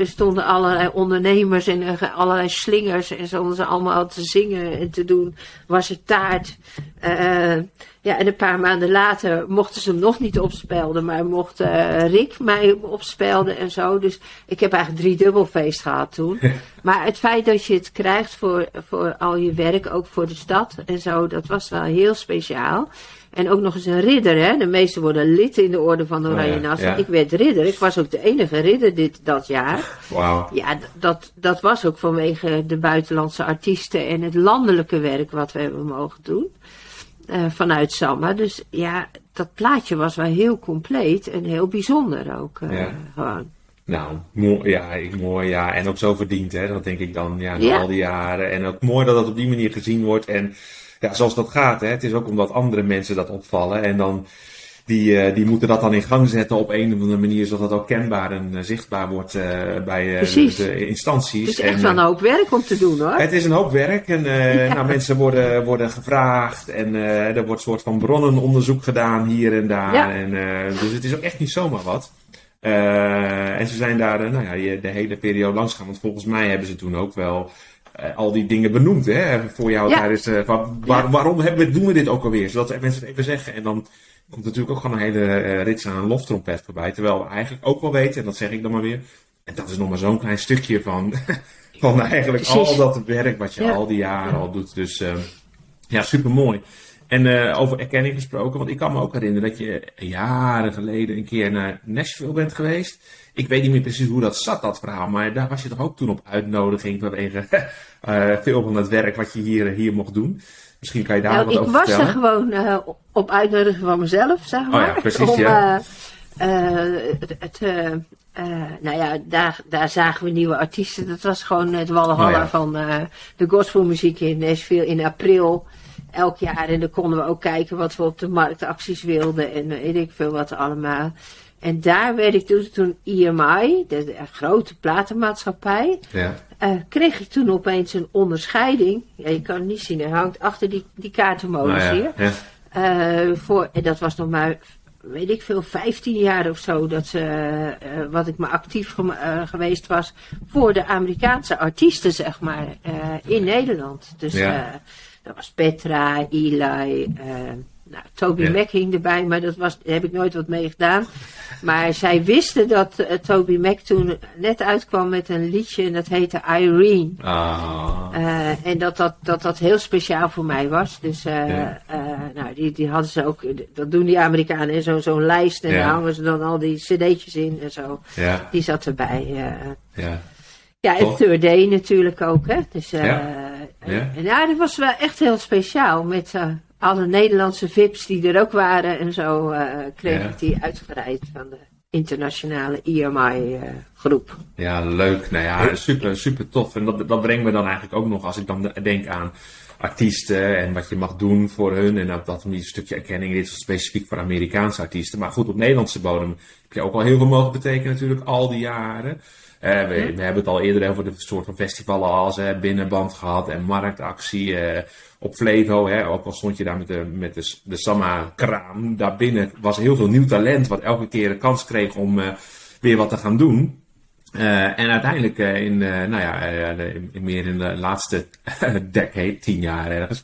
stonden allerlei ondernemers en allerlei slingers en stonden ze allemaal te zingen en te doen. Was er taart. Ja, en een paar maanden later mochten ze hem nog niet opspelden, maar mocht uh, Rick mij opspelden en zo. Dus ik heb eigenlijk drie dubbelfeest gehad toen. maar het feit dat je het krijgt voor, voor al je werk, ook voor de stad en zo, dat was wel heel speciaal. En ook nog eens een ridder, hè. De meesten worden lid in de orde van de Oranje Nassau. Ja, ja. Ik werd ridder. Ik was ook de enige ridder dit, dat jaar. Wauw. Ja, dat, dat was ook vanwege de buitenlandse artiesten en het landelijke werk wat we hebben mogen doen. Uh, vanuit Samma. Dus ja, dat plaatje was wel heel compleet en heel bijzonder ook. Uh, ja. Gewoon. Nou, mooi, ja, mooi, ja. En ook zo verdiend, hè. Dat denk ik dan, ja, na ja. al die jaren. En ook mooi dat dat op die manier gezien wordt. En ja, zoals dat gaat, hè. Het is ook omdat andere mensen dat opvallen. En dan die, uh, die moeten dat dan in gang zetten op een of andere manier, zodat dat ook kenbaar en uh, zichtbaar wordt uh, bij de, de, instanties. Het is echt wel een hoop werk om te doen hoor. Het is een hoop werk en ja. nou, mensen worden, worden gevraagd en er wordt een soort van bronnenonderzoek gedaan hier en daar. Ja. En, dus het is ook echt niet zomaar wat. en ze zijn daar nou ja, de hele periode langs gaan, want volgens mij hebben ze toen ook wel al die dingen benoemd hè, voor jou ja. tijdens. van, waar, waarom hebben we, doen we dit ook alweer? Zodat mensen het even zeggen en dan komt natuurlijk ook gewoon een hele uh, rits aan een loftrompet voorbij. Terwijl we eigenlijk ook wel weten, en dat zeg ik dan maar weer, en dat is nog maar zo'n klein stukje van, van eigenlijk Precies. al dat werk wat je ja. al die jaren al doet. Dus uh, ja, super mooi. En over erkenning gesproken, want ik kan me ook herinneren dat je jaren geleden een keer naar Nashville bent geweest. Ik weet niet meer precies hoe dat zat, dat verhaal, maar daar was je toch ook toen op uitnodiging vanwege veel van het werk wat je hier, hier mocht doen. Misschien kan je daar nou, wat over vertellen. Ik was er gewoon op uitnodiging van mezelf, zeg maar. Oh ja, precies, ja. het, nou ja, daar, daar zagen we nieuwe artiesten. Dat was gewoon het walhalla oh van de gospelmuziek in Nashville in april elk jaar. En dan konden we ook kijken wat we op de marktacties wilden en weet ik veel wat allemaal. En daar werd ik toen, toen EMI, de, grote platenmaatschappij, ja. Uh, kreeg ik toen opeens een onderscheiding. Ja, je kan het niet zien, hij hangt achter die, die kaartenmodus nou ja, hier. Ja. Uh, voor, en dat was nog maar, weet ik veel, 15 jaar of zo, dat, uh, wat ik maar actief geweest was voor de Amerikaanse artiesten, zeg maar, in Nederland. Dus dat was Petra, Eli, nou, Toby Mac hing erbij, maar dat was, daar heb ik nooit wat mee gedaan. Maar zij wisten dat uh, Toby Mac toen net uitkwam met een liedje en dat heette Irene. Ah. Uh, en dat dat, dat dat heel speciaal voor mij was. Dus uh, nou, die, die hadden ze ook, dat doen die Amerikanen, zo'n zo'n lijst en daar hangen ze dan al die cd'tjes in en zo. Ja. Die zat erbij. ja. Ja, en Third Day natuurlijk ook, hè. Dus, ja. ja. En ja, dat was wel echt heel speciaal met alle Nederlandse VIP's die er ook waren en zo uh, kreeg ik die uitgereid van de internationale EMI-groep. Uh, ja, leuk. Nou ja, super, super tof. En dat, dat brengt me dan eigenlijk ook nog, als ik dan denk aan artiesten en wat je mag doen voor hun. En dat, dat een stukje erkenning, dit is specifiek voor Amerikaanse artiesten. Maar goed, op Nederlandse bodem heb je ook al heel veel mogen betekenen natuurlijk, al die jaren. Uh, we, we, hebben het al eerder over de soort van festivalen als uh, Binnenband gehad en marktactie. Uh, op Flevo, hè, ook al stond je daar met de, met de, de Samma-kraam, daarbinnen was heel veel nieuw talent, wat elke keer een kans kreeg om uh, weer wat te gaan doen. Uh, en uiteindelijk uh, in, nou ja, in, meer in de laatste decade, tien jaar ergens,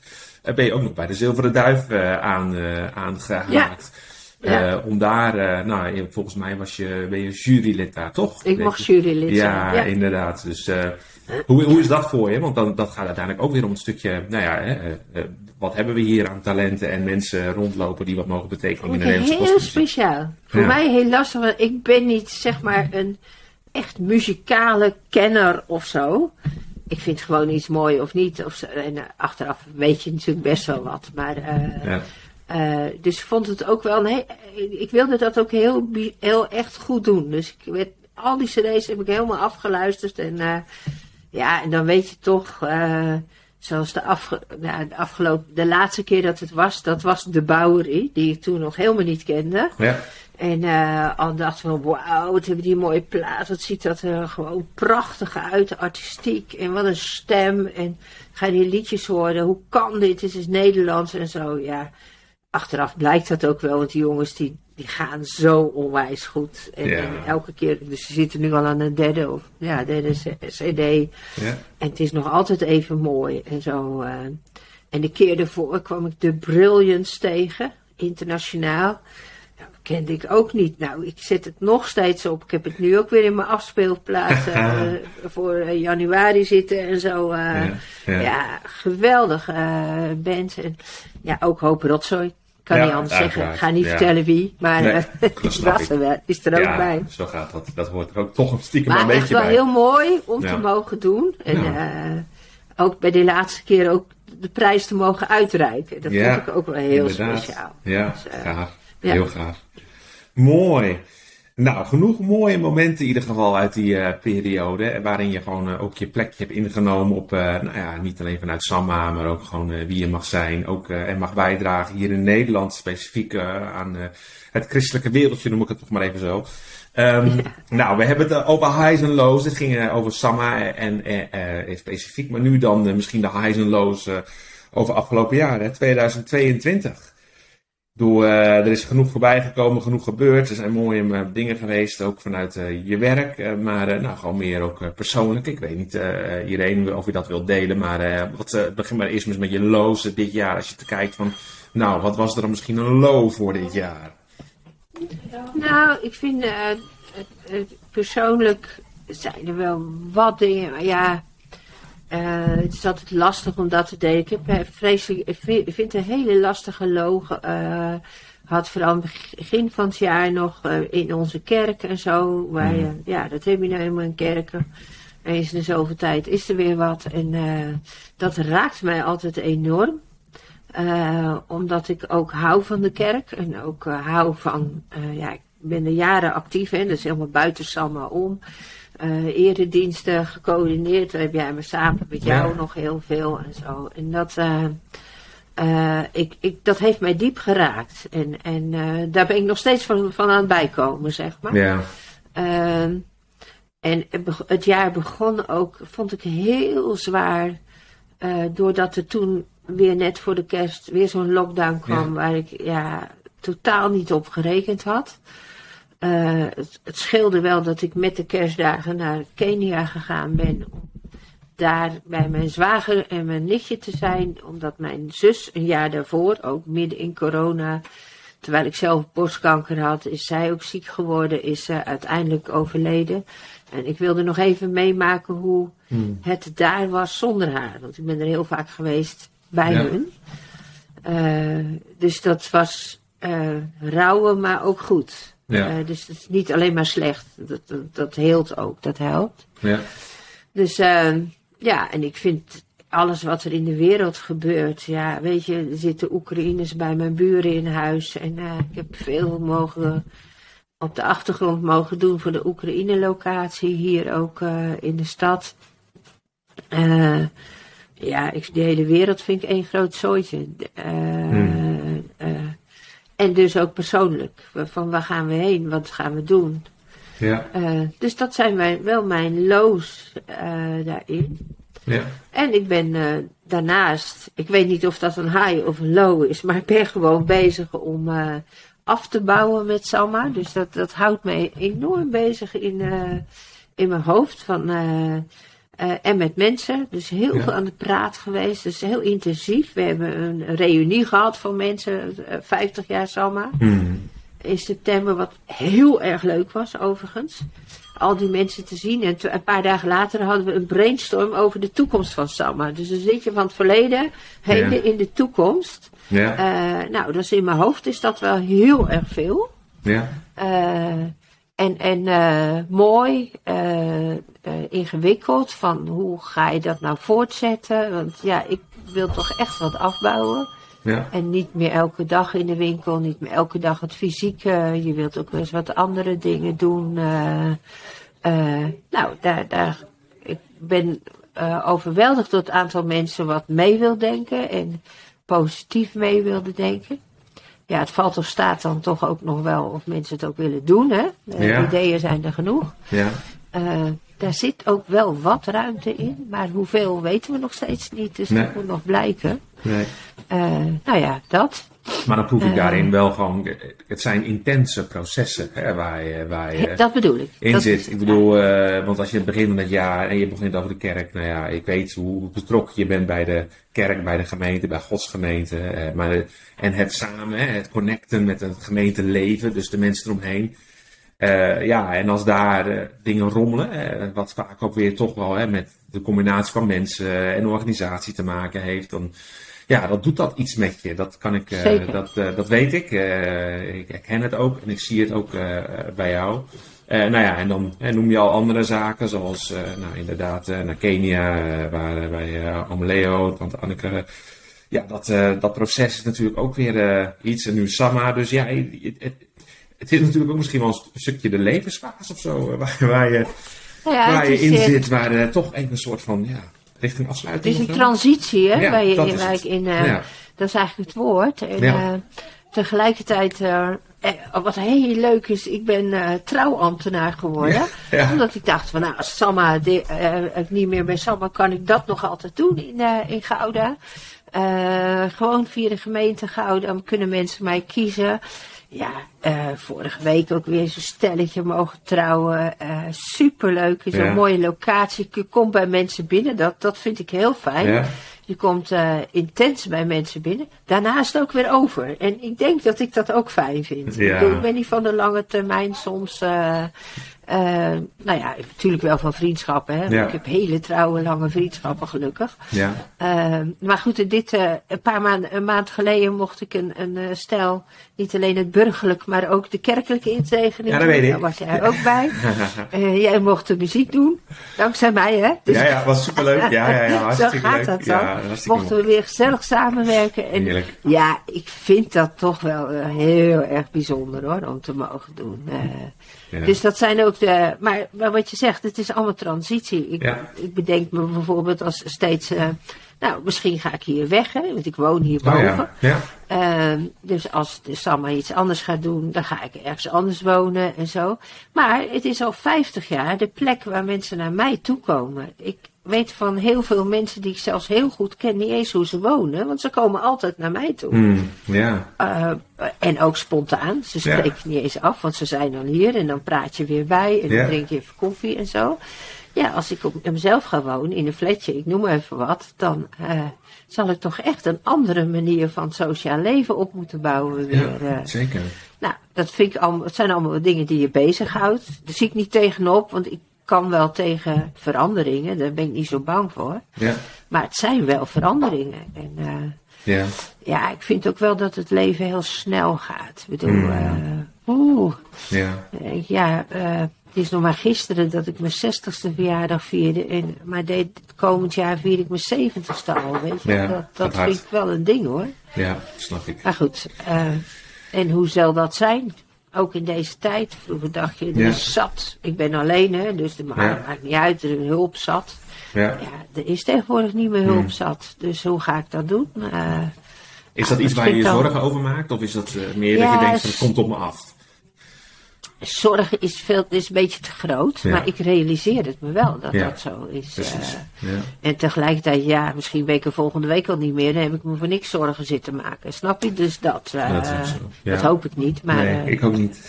ben je ook nog bij de Zilveren Duif aan, aangehaakt. Ja. om daar, nou, volgens mij was je, ben je jurylid daar, toch? Ik mocht jurylid zijn. Ja, ja, inderdaad. Dus hoe, hoe is dat voor je? Want dan, dat gaat uiteindelijk ook weer om een stukje, nou ja, hè, eh, eh, wat hebben we hier aan talenten en mensen rondlopen die wat mogen betekenen in de Nederlandse Heel speciaal. Voor mij heel lastig, want ik ben niet zeg maar een echt muzikale kenner of zo. Ik vind gewoon iets mooi of niet. Of zo. En uh, achteraf weet je natuurlijk best wel wat. Maar, uh, ja. uh, dus ik vond het ook wel. Nee, ik wilde dat ook heel, heel echt goed doen. Dus ik werd, al die CD's heb ik helemaal afgeluisterd. En ja, en dan weet je toch, uh, zoals de, afge nou, de afgelopen, de laatste keer dat het was, dat was de Bowery, die ik toen nog helemaal niet kende. Ja. En uh, al dacht van, wauw, wat hebben die mooie plaat, wat ziet dat er gewoon prachtig uit, artistiek, en wat een stem, en ga je die liedjes horen, hoe kan dit, het is Nederlands en zo, ja. Achteraf blijkt dat ook wel, want die jongens die die gaan zo onwijs goed. En, elke keer, dus ze zitten nu al aan een derde of ja, derde CD. Ja. En het is nog altijd even mooi en zo. Uh, en de keer daarvoor kwam ik de Brilliance tegen, internationaal. Nou, dat kende ik ook niet. Nou, ik zet het nog steeds op. Ik heb het nu ook weer in mijn afspeelplaats uh, voor uh, januari zitten en zo. Ja, ja. ja, geweldig band. En ja, ook Hoop Rotzooi kan ja, niet anders zeggen. ga niet vertellen wie, maar nee, er wel, is er ook bij. Zo gaat dat. Dat hoort er ook toch een stiekem maar een beetje bij. Maar echt wel heel mooi om te mogen doen. En uh, ook bij de laatste keer ook de prijs te mogen uitreiken. Dat vond ik ook wel heel inderdaad. speciaal. Ja, dus, uh, gaaf. Heel gaaf. Mooi. Nou, genoeg mooie momenten in ieder geval uit die uh, periode. Waarin je gewoon uh, ook je plekje hebt ingenomen op, uh, nou ja, niet alleen vanuit Samma, maar ook gewoon wie je mag zijn. Ook en mag bijdragen hier in Nederland, specifiek aan het christelijke wereldje, noem ik het toch maar even zo. Um, Nou, we hebben het over highs en lows. Dit ging over Samma en specifiek, maar nu dan misschien de highs en lows over afgelopen jaar, hè, 2022 uh, er is genoeg voorbij gekomen, genoeg gebeurd. Er zijn mooie uh, dingen geweest, ook vanuit uh, je werk. maar nou, gewoon meer ook persoonlijk. Ik weet niet, iedereen of je dat wilt delen. Maar wat, begin maar eerst met je lows dit jaar. Als je te kijkt van, nou, wat was er dan misschien een low voor dit jaar? Nou, ik vind persoonlijk zijn er wel wat dingen. Maar ja, het is altijd lastig om dat te denken. Ik heb vreselijk, ik vind een hele lastige loog. had vooral aan het begin van het jaar nog in onze kerk en zo. Waar je, mm. ja, dat heb je nou helemaal in kerken. Eens in de zoveel tijd is er weer wat. En dat raakt mij altijd enorm. Uh, omdat ik ook hou van de kerk en ook uh, hou van, uh, ja, ik ben er jaren actief in, dus helemaal buiten Samma om. Erediensten gecoördineerd, daar heb jij me samen met jou nog heel veel en zo. En dat, ik, ik, dat heeft mij diep geraakt. En, en daar ben ik nog steeds van, van aan het bijkomen, zeg maar. Ja. Ehm, en het jaar begon ook, vond ik heel zwaar, doordat er toen weer net voor de kerst weer zo'n lockdown kwam waar ik ja, totaal niet op gerekend had. Uh, het, het, scheelde wel dat ik met de kerstdagen naar Kenia gegaan ben. Om daar bij mijn zwager en mijn nichtje te zijn. Omdat mijn zus een jaar daarvoor, ook midden in corona, terwijl ik zelf borstkanker had, is zij ook ziek geworden, is ze uiteindelijk overleden. En ik wilde nog even meemaken hoe hmm. het daar was zonder haar. Want ik ben er heel vaak geweest bij hun. Uh, dus dat was uh, rouwen, maar ook goed. Ja. Uh, dus het is niet alleen maar slecht. Dat, dat, dat heelt ook, dat helpt. Ja. Dus ja, en ik vind alles wat er in de wereld gebeurt. Ja, weet je, er zitten Oekraïners bij mijn buren in huis. En ik heb veel mogen op de achtergrond mogen doen voor de Oekraïne-locatie hier ook in de stad. Ja, ik, de hele wereld vind ik één groot zooitje. Hmm. En dus ook persoonlijk. Van waar gaan we heen? Wat gaan we doen? Ja. Uh, dus dat zijn wij, wel mijn loos daarin. Ja. En ik ben daarnaast, ik weet niet of dat een high of een low is, maar ik ben gewoon bezig om af te bouwen met Samma. Dus dat, dat houdt mij enorm bezig in, in mijn hoofd. Van uh, en met mensen, dus heel veel aan de praat geweest. Dus heel intensief. We hebben een reunie gehad van mensen, uh, eh, 50 jaar Samma. Mm. In september, wat heel erg leuk was overigens. Al die mensen te zien. En een paar dagen later hadden we een brainstorm over de toekomst van Samma. Dus een zit je van het verleden, heden in de toekomst. Ja. Uh, nou, dus in mijn hoofd is dat wel heel erg veel. Ja. En, en uh, mooi, uh, uh, ingewikkeld van hoe ga je dat nou voortzetten? Want ja, ik wil toch echt wat afbouwen. Ja. En niet meer elke dag in de winkel, niet meer elke dag het fysieke. Je wilt ook wel eens wat andere dingen doen. nou, daar, daar, ik ben overweldigd door het aantal mensen wat mee wil denken en positief mee wilde denken ja, het valt of staat dan toch ook nog wel of mensen het ook willen doen. Hè? De ideeën zijn er genoeg. Ja. Uh, daar zit ook wel wat ruimte in, maar hoeveel weten we nog steeds niet. Dus dat moet nog blijken. Nee. Uh, nou ja, dat. Maar dan proef ik uh, daarin wel gewoon, het zijn intense processen hè, waar je, waar je dat bedoel ik. in dat zit. Ik bedoel, uh, want als je begint met het jaar en je begint over de kerk, nou ja, ik weet hoe betrokken je bent bij de kerk, bij de gemeente, bij godsgemeente. Uh, maar, en het samen, hè, het connecten met het gemeenteleven, dus de mensen eromheen. Uh, ja, en als daar dingen rommelen, wat vaak ook weer toch wel hè, met de combinatie van mensen en organisatie te maken heeft, dan ja, dat doet dat iets met je. Dat kan ik, dat, dat weet ik. ik herken het ook en ik zie het ook bij jou. nou ja, en dan noem je al andere zaken, zoals nou, inderdaad naar Kenia, waar bij Ameleo, tante Anneke. Ja, dat, dat proces is natuurlijk ook weer iets. En nu Sama, dus ja, het, het is natuurlijk ook misschien wel een stukje de levensfase of zo, eh, waar, waar je, nou ja, waar je in eh, zit, waar toch even een soort van ja, richting afsluiting. Het is een transitie, hè, waar je in, ik in uh, dat is eigenlijk het woord. En uh, tegelijkertijd, wat heel leuk is, ik ben trouwambtenaar geworden. Omdat ik dacht van, nou, als Samma, ik niet meer bij Samma, kan ik dat nog altijd doen in, in Gouda. gewoon via de gemeente Gouda kunnen mensen mij kiezen. Ja, uh, vorige week ook weer zo'n stelletje mogen trouwen. Uh, superleuk, zo'n ja. mooie locatie. Je komt bij mensen binnen, dat, dat vind ik heel fijn. Ja. Je komt uh, intens bij mensen binnen. Daarnaast ook weer over. En ik denk dat ik dat ook fijn vind. Ja. Ik, ben niet van de lange termijn soms. Uh, nou ja, natuurlijk wel van vriendschappen. Hè? Ik heb hele trouwe, lange vriendschappen, gelukkig. Ja. Uh, maar goed, dit, uh, een paar maanden, een maand geleden mocht ik een, een stel, niet alleen het burgerlijk, maar ook de kerkelijke inzegening. Ja, dat weet ik. Daar was jij ook bij. jij mocht de muziek doen, dankzij mij, hè? Dus ja, ja, was superleuk. Ja, ja, ja, Zo gaat dat dan. Ja, Mochten we weer gezellig samenwerken. En Heerlijk. ja, ik vind dat toch wel heel erg bijzonder hoor, om te mogen doen. Dus dat zijn ook de. Maar, maar, wat je zegt, het is allemaal transitie. Ik, ik bedenk me bijvoorbeeld als steeds. Uh, nou, misschien ga ik hier weg, hè, want ik woon hierboven. Oh ja. ja. Uh, dus als de Samma iets anders gaat doen, dan ga ik ergens anders wonen en zo. Maar het is al 50 jaar de plek waar mensen naar mij toe komen. Ik, weet van heel veel mensen die ik zelfs heel goed ken, niet eens hoe ze wonen. Want ze komen altijd naar mij toe. Mm, ja. Uh, en ook spontaan. Ze spreken niet eens af, want ze zijn dan hier. En dan praat je weer bij. En dan drink je even koffie en zo. Ja, als ik op mezelf ga wonen, in een flatje, ik noem even wat. Dan uh, zal ik toch echt een andere manier van sociaal leven op moeten bouwen. Weer. Ja, uh, zeker. Nou, dat vind ik allemaal, het zijn allemaal dingen die je bezighoudt. Daar zie ik niet tegenop, want ik kan wel tegen veranderingen, daar ben ik niet zo bang voor. Ja. Maar het zijn wel veranderingen. En uh, ja. ja, ik vind ook wel dat het leven heel snel gaat. Ik bedoel, Mm. uh, oeh. Ja. Uh, ja, het is nog maar gisteren dat ik mijn zestigste verjaardag vierde. En, maar dit komend jaar vier ik mijn zeventigste al, weet je. Ja, dat dat vind ik wel een ding hoor. Ja, snap ik. Maar goed, en hoe zal dat zijn? Ook in deze tijd. Vroeger dacht je, er Ja. zat. Ik ben alleen, hè, dus het maakt, Ja. niet uit, er is hulp zat. Ja. Ja, er is tegenwoordig niet meer hulp Hmm. zat. Dus hoe ga ik dat doen? Eh, Is dat iets waar je je dan- zorgen over maakt? Of is dat eh, meer dat je denkt, van, het komt op me af? Zorg is, veel, is een beetje te groot. Ja. Maar ik realiseer het me wel dat Ja. dat zo is. Precies. Eh, Ja. en tegelijkertijd, ja, misschien ben ik er volgende week al niet meer. Dan heb ik me voor niks zorgen zitten maken. Snap je? Dus dat, eh, Dat hoop ik niet. Maar nee, eh, ik ook niet.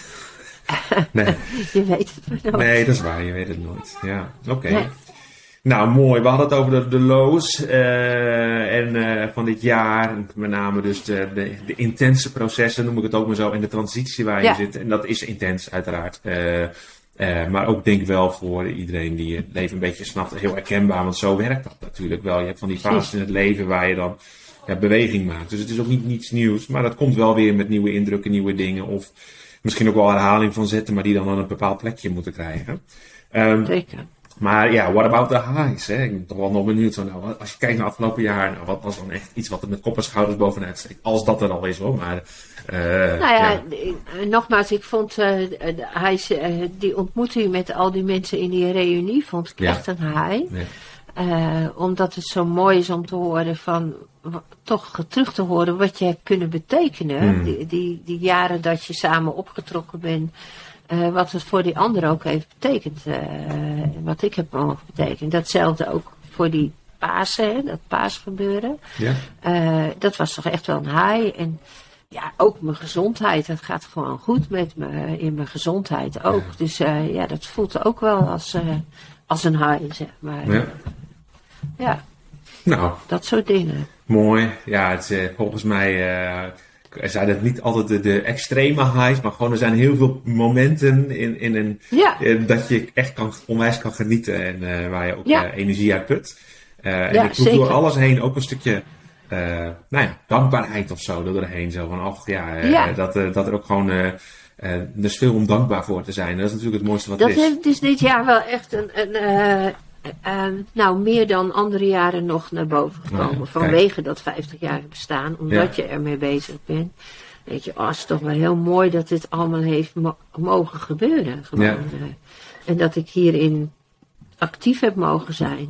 Nee. je weet het maar nooit. nee, dat is waar. Je weet het nooit. Ja, oké. Nou, mooi. We hadden het over de, de lows eh, en, eh, van dit jaar. Met name dus de, de, de intense processen, noem ik het ook maar zo. En de transitie waar je Ja. zit. En dat is intens, uiteraard. Eh, maar ook denk wel voor iedereen die het leven een beetje snapt, heel herkenbaar. Want zo werkt dat natuurlijk wel. Je hebt van die fases in het leven waar je dan ja, beweging maakt. Dus het is ook niet niets nieuws. Maar dat komt wel weer met nieuwe indrukken, nieuwe dingen. Of misschien ook wel herhaling van zetten, maar die dan aan een bepaald plekje moeten krijgen. Ehm, Zeker. Maar ja, what about the highs? Hè? Ik ben toch wel nog benieuwd. Zo, nou, als je kijkt naar het afgelopen jaar, nou, wat was dan echt iets wat er met kop en schouders bovenuit steekt? Als dat er al is hoor. Maar, eh, Nou ja, eh, nogmaals, ik vond de- eh, die ontmoeting met al die mensen in die reunie vond ik Ja. echt een high. Omdat het zo mooi is om te horen van, toch terug te horen wat je hebt kunnen betekenen. Hmm. Die, die, die jaren dat je samen opgetrokken bent. Eh, wat het voor die ander ook heeft betekend. eh, wat ik heb mogen betekenen. Datzelfde ook voor die Pasen, hè, dat paasgebeuren. Ja? Eh, dat was toch echt wel een high. En ja, ook mijn gezondheid. Het gaat gewoon goed met me in mijn gezondheid ook. Dus ja, dat voelt ook wel als, als een high, zeg maar. Ja. Ja, Nou, dat soort dingen. mooi. Ja, het is, volgens mij zijn het niet altijd de, de extreme highs, maar gewoon er zijn heel veel momenten in, in een, Ja. eh, dat je echt kan, onwijs kan genieten en eh, waar je ook Ja. eh, energie uit put. Eh, en Ja, ik voel door alles heen ook een stukje nou ja, dankbaarheid of zo er doorheen. Zo van, och ja, Ja. Dat, dat er ook gewoon, er is veel om dankbaar voor te zijn. Dat is natuurlijk het mooiste wat Dat er is. heeft dus dit jaar wel echt een, een eh, eh, nou, meer dan andere jaren nog naar boven gekomen. Ja, kijk. vanwege dat 50-jarige bestaan, omdat Ja. je ermee bezig bent. Weet je, oh, het is toch wel heel mooi dat dit allemaal heeft mo- mogen gebeuren. Gewoon, Ja. eh. en dat ik hierin actief heb mogen zijn.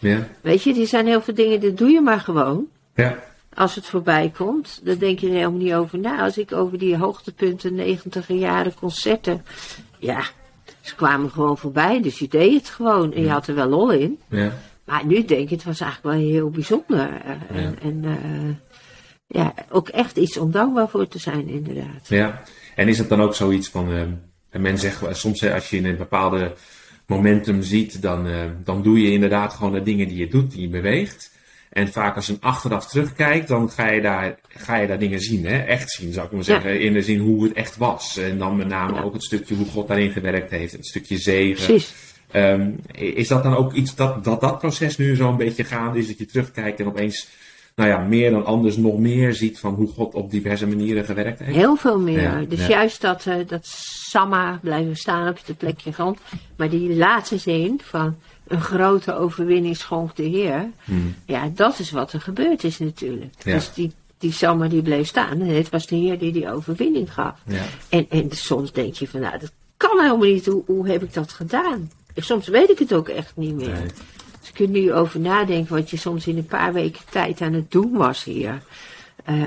eh. Weet je, er zijn heel veel dingen, dat doe je maar gewoon. ja, Als het voorbij komt, dan denk je er helemaal niet over na. Als ik over die hoogtepunten, 90 jaren concerten. Ja, ze kwamen gewoon voorbij, dus je deed het gewoon. En je had er wel lol in. ja. Maar nu denk ik, het was eigenlijk wel heel bijzonder. Eh, En, en eh, ja, ook echt iets om dankbaar voor te zijn, inderdaad. Ja, en is het dan ook zoiets van, en men zegt soms als je in een bepaalde momentum ziet, dan, dan doe je inderdaad gewoon de dingen die je doet, die je beweegt. En vaak als je achteraf terugkijkt, dan ga je daar, ga je daar dingen zien. Hè? Echt zien, zou ik maar zeggen. In de zin hoe het echt was. En dan met name ook het stukje hoe God daarin gewerkt heeft. Het stukje zegen. Precies. Ehm, is dat dan ook iets dat, dat dat proces nu zo een beetje gaande is? Dat je terugkijkt en opeens nou ja, meer dan anders nog meer ziet van hoe God op diverse manieren gewerkt heeft? Heel veel meer. dus juist dat, uh, dat Samma blijven staan op je plekje grond. Maar die laatste zin van een grote overwinning schonk de Heer. Hmm. Ja, dat is wat er gebeurd is natuurlijk. Dus die, die Samma die bleef staan. En het was de Heer die die overwinning gaf. Ja. En, en soms denk je van nou, dat kan helemaal niet. Hoe, hoe heb ik dat gedaan? Soms weet ik het ook echt niet meer. Nee. Als ik er nu over nadenk wat je soms in een paar weken tijd aan het doen was hier. Uh,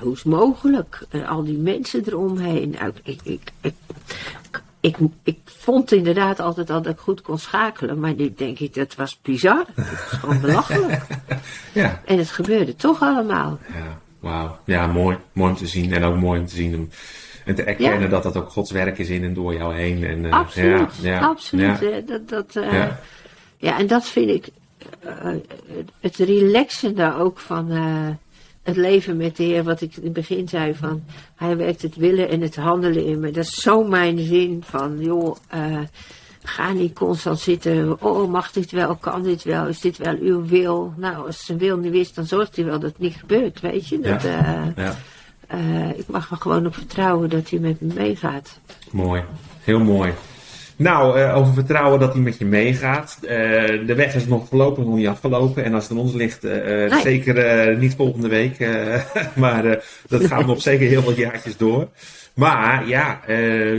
hoe is het mogelijk? al die mensen eromheen. Nou, ik, ik, ik, ik, ik, vond inderdaad altijd al dat ik goed kon schakelen. Maar nu denk ik, dat was bizar. Dat was gewoon belachelijk. ja. En het gebeurde toch allemaal. Ja, wauw. Ja, mooi. Mooi om te zien. En ook mooi om te zien. Om, en te erkennen dat dat ook Gods werk is in en door jou heen. En, uh, absoluut. Ja, absoluut. Dat, dat, uh, ja. ja, en dat vind ik uh, het relaxende ook van het leven met de Heer, wat ik in het begin zei van, hij werkt het willen en het handelen in me. Dat is zo mijn zin van, joh, uh, ga niet constant zitten, oh mag dit wel, kan dit wel, is dit wel uw wil? Nou, als zijn wil niet is, dan zorgt hij wel dat het niet gebeurt, weet je. Dat, ja. Uh, ja. Uh, ik mag er gewoon op vertrouwen dat hij met me meegaat. Mooi, heel mooi. Nou, uh, over vertrouwen dat hij met je meegaat. Uh, de weg is nog voorlopig nog niet afgelopen. En als het aan ons ligt, uh, zeker niet volgende week. maar dat gaat nog zeker heel wat jaartjes door. Maar ja,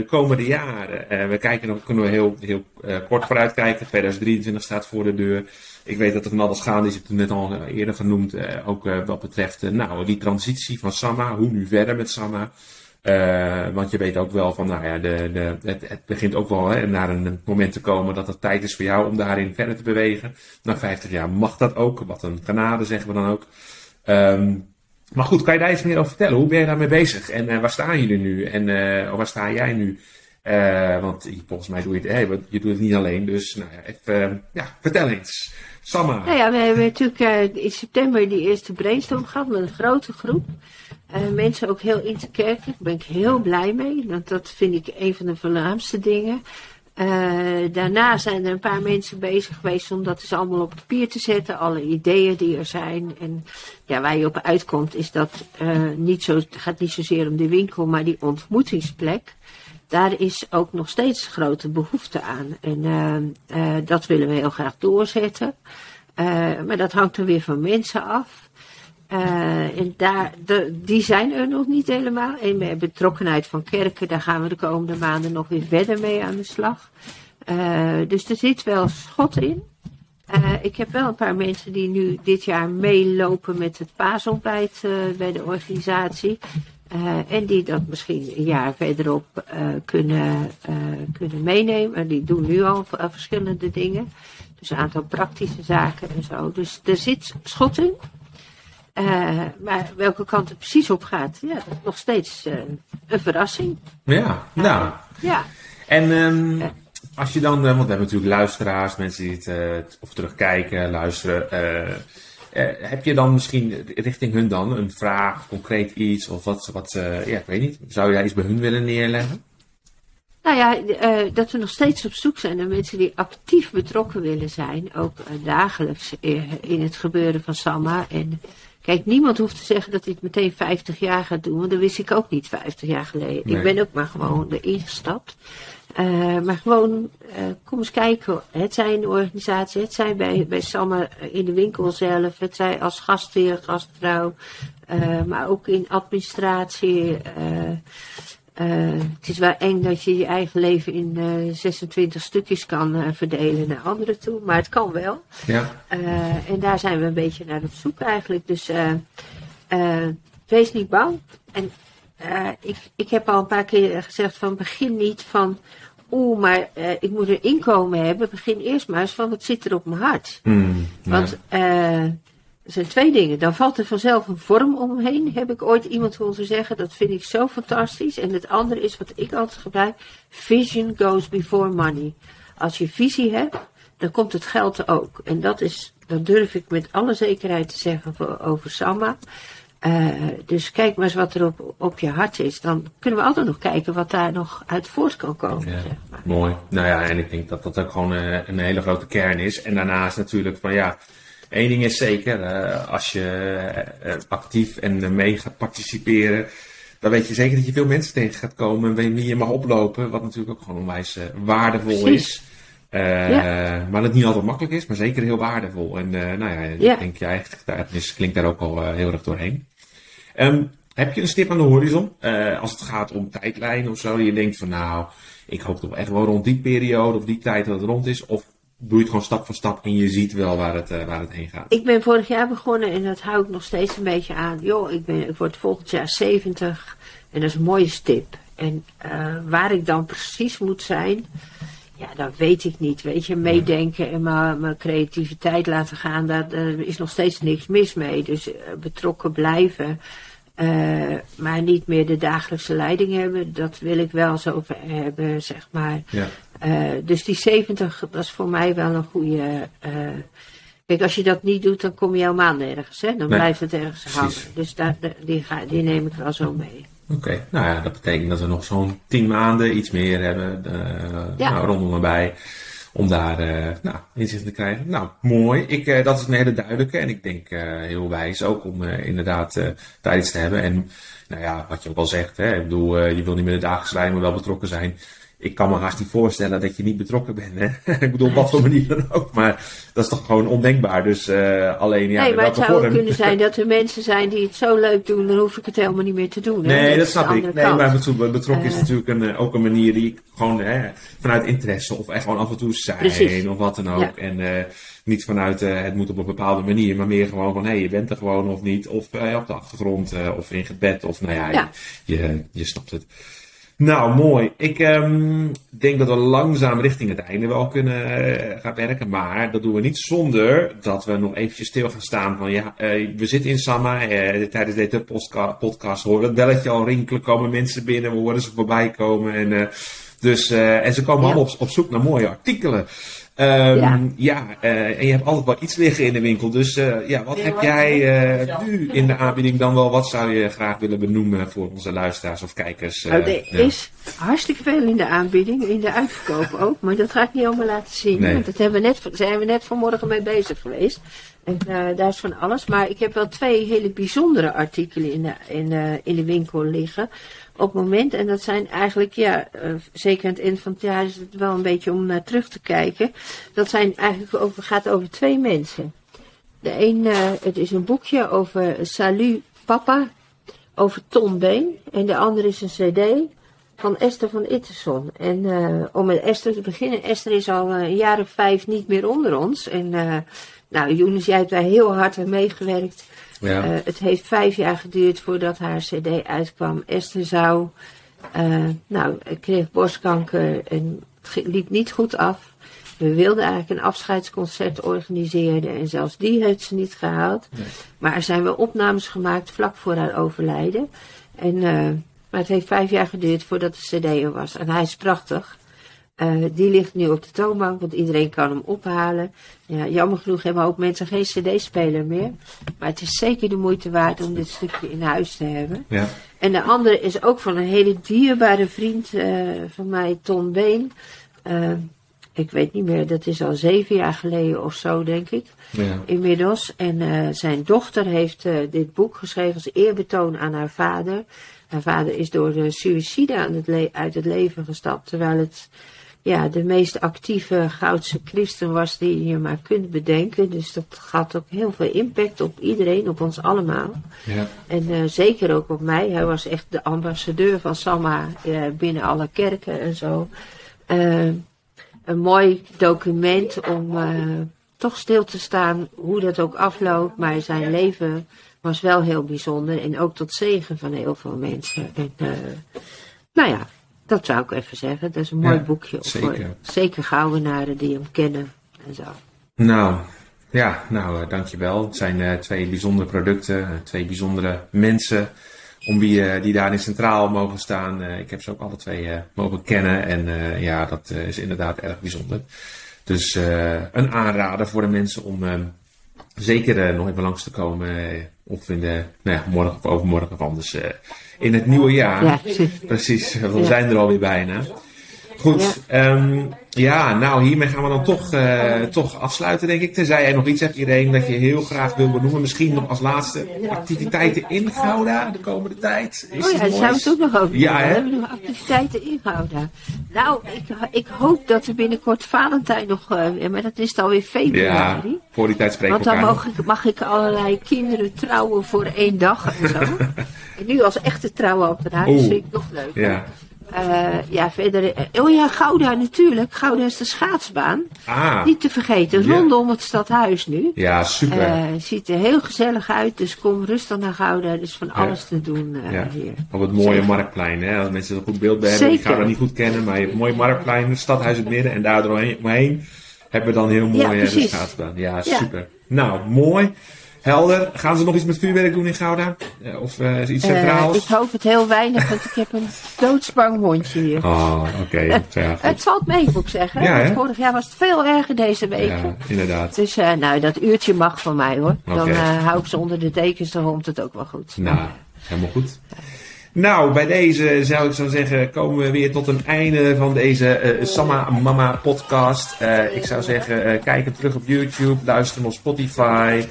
komende jaren. we kijken nog, kunnen we heel, heel kort vooruit kijken. 2023 staat voor de deur. Ik weet dat er van alles gaande is. Ik heb het net al eerder genoemd. ook wat betreft nou, die transitie van Sama. Hoe nu verder met Sama. Uh, want je weet ook wel van, nou ja, de, de, het, het begint ook wel hè, naar een moment te komen dat het tijd is voor jou om daarin verder te bewegen. Na 50 jaar mag dat ook. Wat een genade zeggen we dan ook. Um, maar goed, kan je daar iets meer over vertellen? Hoe ben je daarmee bezig? En uh, waar staan jullie nu? En uh, waar sta jij nu? Want volgens mij doe je het, hey, je doet het niet alleen. Dus nou ja, even, ja, vertel eens. Samma. Nou ja, we hebben natuurlijk in september die eerste brainstorm gehad met een grote groep. Mensen ook heel interkerkelijk. Daar ben ik heel blij mee. Want dat vind ik een van de voornaamste dingen. Uh, daarna zijn er een paar mensen bezig geweest om dat dus allemaal op papier te zetten. Alle ideeën die er zijn. En ja, waar je op uitkomt is dat uh, niet zo, het gaat niet zozeer om de winkel, maar die ontmoetingsplek. Daar is ook nog steeds grote behoefte aan. En dat willen we heel graag doorzetten. maar dat hangt er weer van mensen af. Uh, en daar, de, die zijn er nog niet helemaal. En betrokkenheid van kerken, daar gaan we de komende maanden nog weer verder mee aan de slag. Uh, dus er zit wel schot in. Uh, ik heb wel een paar mensen die nu dit jaar meelopen met het paasontbijt bij de organisatie. en die dat misschien een jaar verderop kunnen, kunnen meenemen. Die doen nu al verschillende dingen. Dus een aantal praktische zaken en zo. Dus er zit schot in. Uh, maar welke kant het precies op gaat, ja, dat is nog steeds uh, een verrassing. Ja, nou. ja. En um, als je dan, uh, want we hebben natuurlijk luisteraars, mensen die het of terugkijken, luisteren. heb je dan misschien richting hun dan een vraag, concreet iets of wat, wat ja, ik weet niet. Zou je daar iets bij hun willen neerleggen? Nou ja, dat we nog steeds op zoek zijn naar mensen die actief betrokken willen zijn, ook dagelijks in het gebeuren van Samma. En Kijk, niemand hoeft te zeggen dat hij het meteen 50 jaar gaat doen, want dat wist ik ook niet 50 jaar geleden. Ik ben ook maar gewoon erin gestapt. Uh, maar gewoon, uh, kom eens kijken. Het zijn in organisatie, het zijn bij, bij Samme in de winkel zelf, het zijn als gastheer, gastvrouw, uh, maar ook in administratie. Uh, het is wel eng dat je je eigen leven in uh, eh, 26 stukjes kan uh, verdelen naar anderen toe, maar het kan wel. Ja. en daar zijn we een beetje naar op zoek eigenlijk. Dus wees niet bang. En ik, ik heb al een paar keer gezegd van begin niet van oeh, maar ik moet een inkomen hebben. Begin eerst maar eens van wat zit er op mijn hart. Mm, Want zijn twee dingen. Dan valt er vanzelf een vorm omheen, heb ik ooit iemand horen zeggen. Dat vind ik zo fantastisch. En het andere is wat ik altijd gebruik. Vision goes before money. Als je visie hebt, dan komt het geld ook. En dat is, dat durf ik met alle zekerheid te zeggen voor, over Samma. Uh, dus kijk maar eens wat er op, op je hart is. Dan kunnen we altijd nog kijken wat daar nog uit voort kan komen. Ja, zeg maar. Mooi. Nou ja, en ik denk dat dat ook gewoon uh, een hele grote kern is. En daarnaast natuurlijk van ja, één ding is zeker. Uh, als je actief en mee gaat participeren. Dan weet je zeker dat je veel mensen tegen gaat komen. En wie je mag oplopen. Wat natuurlijk ook gewoon onwijs waardevol Precies. is. Ja. Maar dat niet altijd makkelijk is, maar zeker heel waardevol. En nou ja, Ja. ik denk je eigen getuigenis klinkt daar ook al heel erg doorheen. Um, heb je een stip aan de horizon? Als het gaat om tijdlijn of zo, die je denkt van nou, ik hoop toch echt wel rond die periode of die tijd dat het rond is. Of doe je het gewoon stap voor stap en je ziet wel waar het, uh, waar het heen gaat? Ik ben vorig jaar begonnen en dat hou ik nog steeds een beetje aan. Joh, ik, ben, ik word volgend jaar 70 en dat is een mooie stip. En uh, waar ik dan precies moet zijn, ja, dat weet ik niet. Weet je, meedenken en mijn creativiteit laten gaan, daar, daar, is nog steeds niks mis mee. Dus uh, betrokken blijven. Uh, maar niet meer de dagelijkse leiding hebben, dat wil ik wel zo hebben, zeg maar. Ja. Uh, dus die 70, dat is voor mij wel een goede. Uh, kijk, als je dat niet doet, dan kom je helemaal nergens, hè? Dan Nee, blijft het ergens precies. hangen. Dus daar, die, ga, die neem ik wel zo mee. Oké, okay. nou ja, dat betekent dat we nog zo'n tien maanden iets meer hebben, ja. nou, rondom erbij om daar uh, nou, inzicht te krijgen. Nou, mooi. Ik, uh, dat is een hele duidelijke en ik denk uh, heel wijs ook om inderdaad iets te hebben. En nou ja, wat je ook al zegt, hè, ik bedoel, je wil niet meer de dagelijkse lijn, maar wel betrokken zijn. Ik kan me haast niet voorstellen dat je niet betrokken bent. Hè? ik bedoel, op wat voor manier dan ook. Maar dat is toch gewoon ondenkbaar. Dus alleen, ja, nee, maar het zou ook kunnen zijn dat er mensen zijn die het zo leuk doen, dan hoef ik het helemaal niet meer te doen. Nee, hè? dat, is snap ik. Nee, kant. maar betrokken, is Eh. natuurlijk een, ook een manier die ik gewoon hè, vanuit interesse of echt gewoon af en toe zijn Precies. of wat dan ook. Ja. En eh, niet vanuit eh, het moet op een bepaalde manier, maar meer gewoon van hé, hey, je bent er gewoon of niet. Of eh, op de achtergrond eh, of in gebed of nou ja, Ja. Je, je, je snapt het. Nou, mooi. Ik ehm, denk dat we langzaam richting het einde wel kunnen eh, gaan werken. Maar dat doen we niet zonder dat we nog eventjes stil gaan staan. Van ja, eh, we zitten in Samma. eh, tijdens deze podcast horen we het belletje al rinkelen. Komen mensen binnen. We horen ze voorbij komen. En, dus, en ze komen Ja. allemaal op, op zoek naar mooie artikelen. Ehm, Ja. ja, eh, en je hebt altijd wel iets liggen in de winkel. Dus eh, ja, wat heb jij eh, nu in de aanbieding dan wel? Wat zou je graag willen benoemen voor onze luisteraars of kijkers? eh, Nou, er ja. is hartstikke veel in de aanbieding, in de uitverkoop ook, maar dat ga ik niet allemaal laten zien. Nee. Want dat hebben we net, zijn we net vanmorgen mee bezig geweest. En eh, daar is van alles. Maar ik heb wel twee hele bijzondere artikelen in de, in in de winkel liggen op het moment. En dat zijn eigenlijk, ja, eh, zeker aan het eind van het jaar is het wel een beetje om naar terug te kijken. Dat zijn eigenlijk over, gaat over twee mensen. De een, eh, het is een boekje over Salut Papa, over Tom Been. En de andere is een cd van Esther van Itterson. En eh, om met Esther te beginnen, Esther is al een jaar vijf niet meer onder ons. En nou, Jonas, jij hebt daar heel hard aan meegewerkt. Ja. Eh, het heeft vijf jaar geduurd voordat haar cd uitkwam. Esther zou, eh, nou, kreeg borstkanker en het liep niet goed af. We wilden eigenlijk een afscheidsconcert organiseren en zelfs die heeft ze niet gehaald. Maar er zijn wel opnames gemaakt vlak voor haar overlijden. En, eh, maar het heeft vijf jaar geduurd voordat de cd er was. En hij is prachtig. Eh, die ligt nu op de toonbank, want iedereen kan hem ophalen. Ja, jammer genoeg hebben ook mensen geen cd-speler meer. Maar het is zeker de moeite waard om dit stukje in huis te hebben. Ja. En de andere is ook van een hele dierbare vriend eh, van mij, Ton Been. Eh, ik weet niet meer, dat is al zeven jaar geleden of zo, denk ik. Ja. Inmiddels. En zijn dochter heeft dit boek geschreven als eerbetoon aan haar vader. Haar vader is door de suïcide aan het le- uit het leven gestapt. Terwijl het ja, de meest actieve Goudse christen was die je maar kunt bedenken. Dus dat had ook heel veel impact op iedereen, op ons allemaal. Ja. En eh, zeker ook op mij. Hij was echt de ambassadeur van Samma eh, binnen alle kerken en zo. Eh, een mooi document om toch stil te staan hoe dat ook afloopt. Maar zijn leven was wel heel bijzonder en ook tot zegen van heel veel mensen. En, nou ja, dat zou ik even zeggen. Dat is een mooi Ja, boekje. Zeker. zeker Gouwenaren die hem kennen en zo. Nou, ja, nou, eh, dankjewel. Het zijn eh, twee bijzondere producten, eh, twee bijzondere mensen om wie eh, die daarin centraal mogen staan. Ik heb ze ook alle twee mogen kennen en ja, dat is inderdaad erg bijzonder. Dus een aanrader voor de mensen om eh, zeker nog even langs te komen. of in de, nou ja, morgen of overmorgen of anders in het nieuwe jaar. Ja, precies. We zijn er alweer bijna. Goed. Um, ja, nou hiermee gaan we dan toch, uh, toch afsluiten denk ik. Tenzij jij nog iets hebt iedereen dat je heel graag wil benoemen. Misschien nog als laatste activiteiten in Gouda de komende tijd. Is oh ja, daar zijn we het ook nog over. Ja, we hebben nog activiteiten in Gouda. Nou, ik, ik hoop dat we binnenkort Valentijn nog, uh, maar dat is dan weer februari. Ja, voor die tijd spreken Want dan mag ik, mag ik allerlei kinderen trouwen voor één dag en zo. en nu als echte trouwambtenaar, dat vind ik nog leuk. Ja. Uh, ja, verder. Oh ja, Gouda natuurlijk. Gouda is de schaatsbaan. Ah, Niet te vergeten, rondom het stadhuis nu. Ja, super. Uh, ziet er heel gezellig uit, dus kom rustig naar Gouda. Er is van alles te doen uh, ja. hier. Op het mooie marktplein, hè? Als mensen een goed beeld bij hebben, ik ga dat niet goed kennen, maar je hebt een mooi marktplein, het stadhuis in het midden en daar omheen hebben we dan heel mooi ja, de schaatsbaan. Ja, super. Nou, mooi. Helder. Gaan ze nog iets met vuurwerk doen in Gouda? Uh, of uh, iets centraals? Uh, ik hoop het heel weinig, want ik heb een doodsbang hondje hier. Oh, oké. Okay. het valt mee, moet ik zeggen. Ja, vorig jaar was het veel erger deze week. Ja, inderdaad. Dus nou, dat uurtje mag van mij hoor. Okay. Dan hou ik ze onder de dekens, dan komt het ook wel goed. Nou, helemaal goed. Nou, bij deze zou ik zo zeggen, komen we weer tot een einde van deze uh, Samma Mama podcast. Uh, ik zou zeggen, uh, kijk hem terug op YouTube, luister hem op Spotify.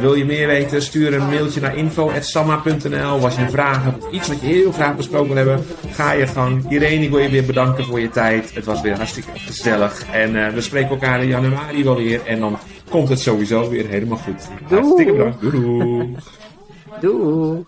wil je meer weten, stuur een mailtje naar info.samma.nl. Als je een vraag hebt of iets wat je heel graag besproken wil hebben, ga je gang. Irene, ik wil je weer bedanken voor je tijd. Het was weer hartstikke gezellig. En we spreken elkaar in januari wel weer. En dan komt het sowieso weer helemaal goed. Hartstikke bedankt. Doei. Doei.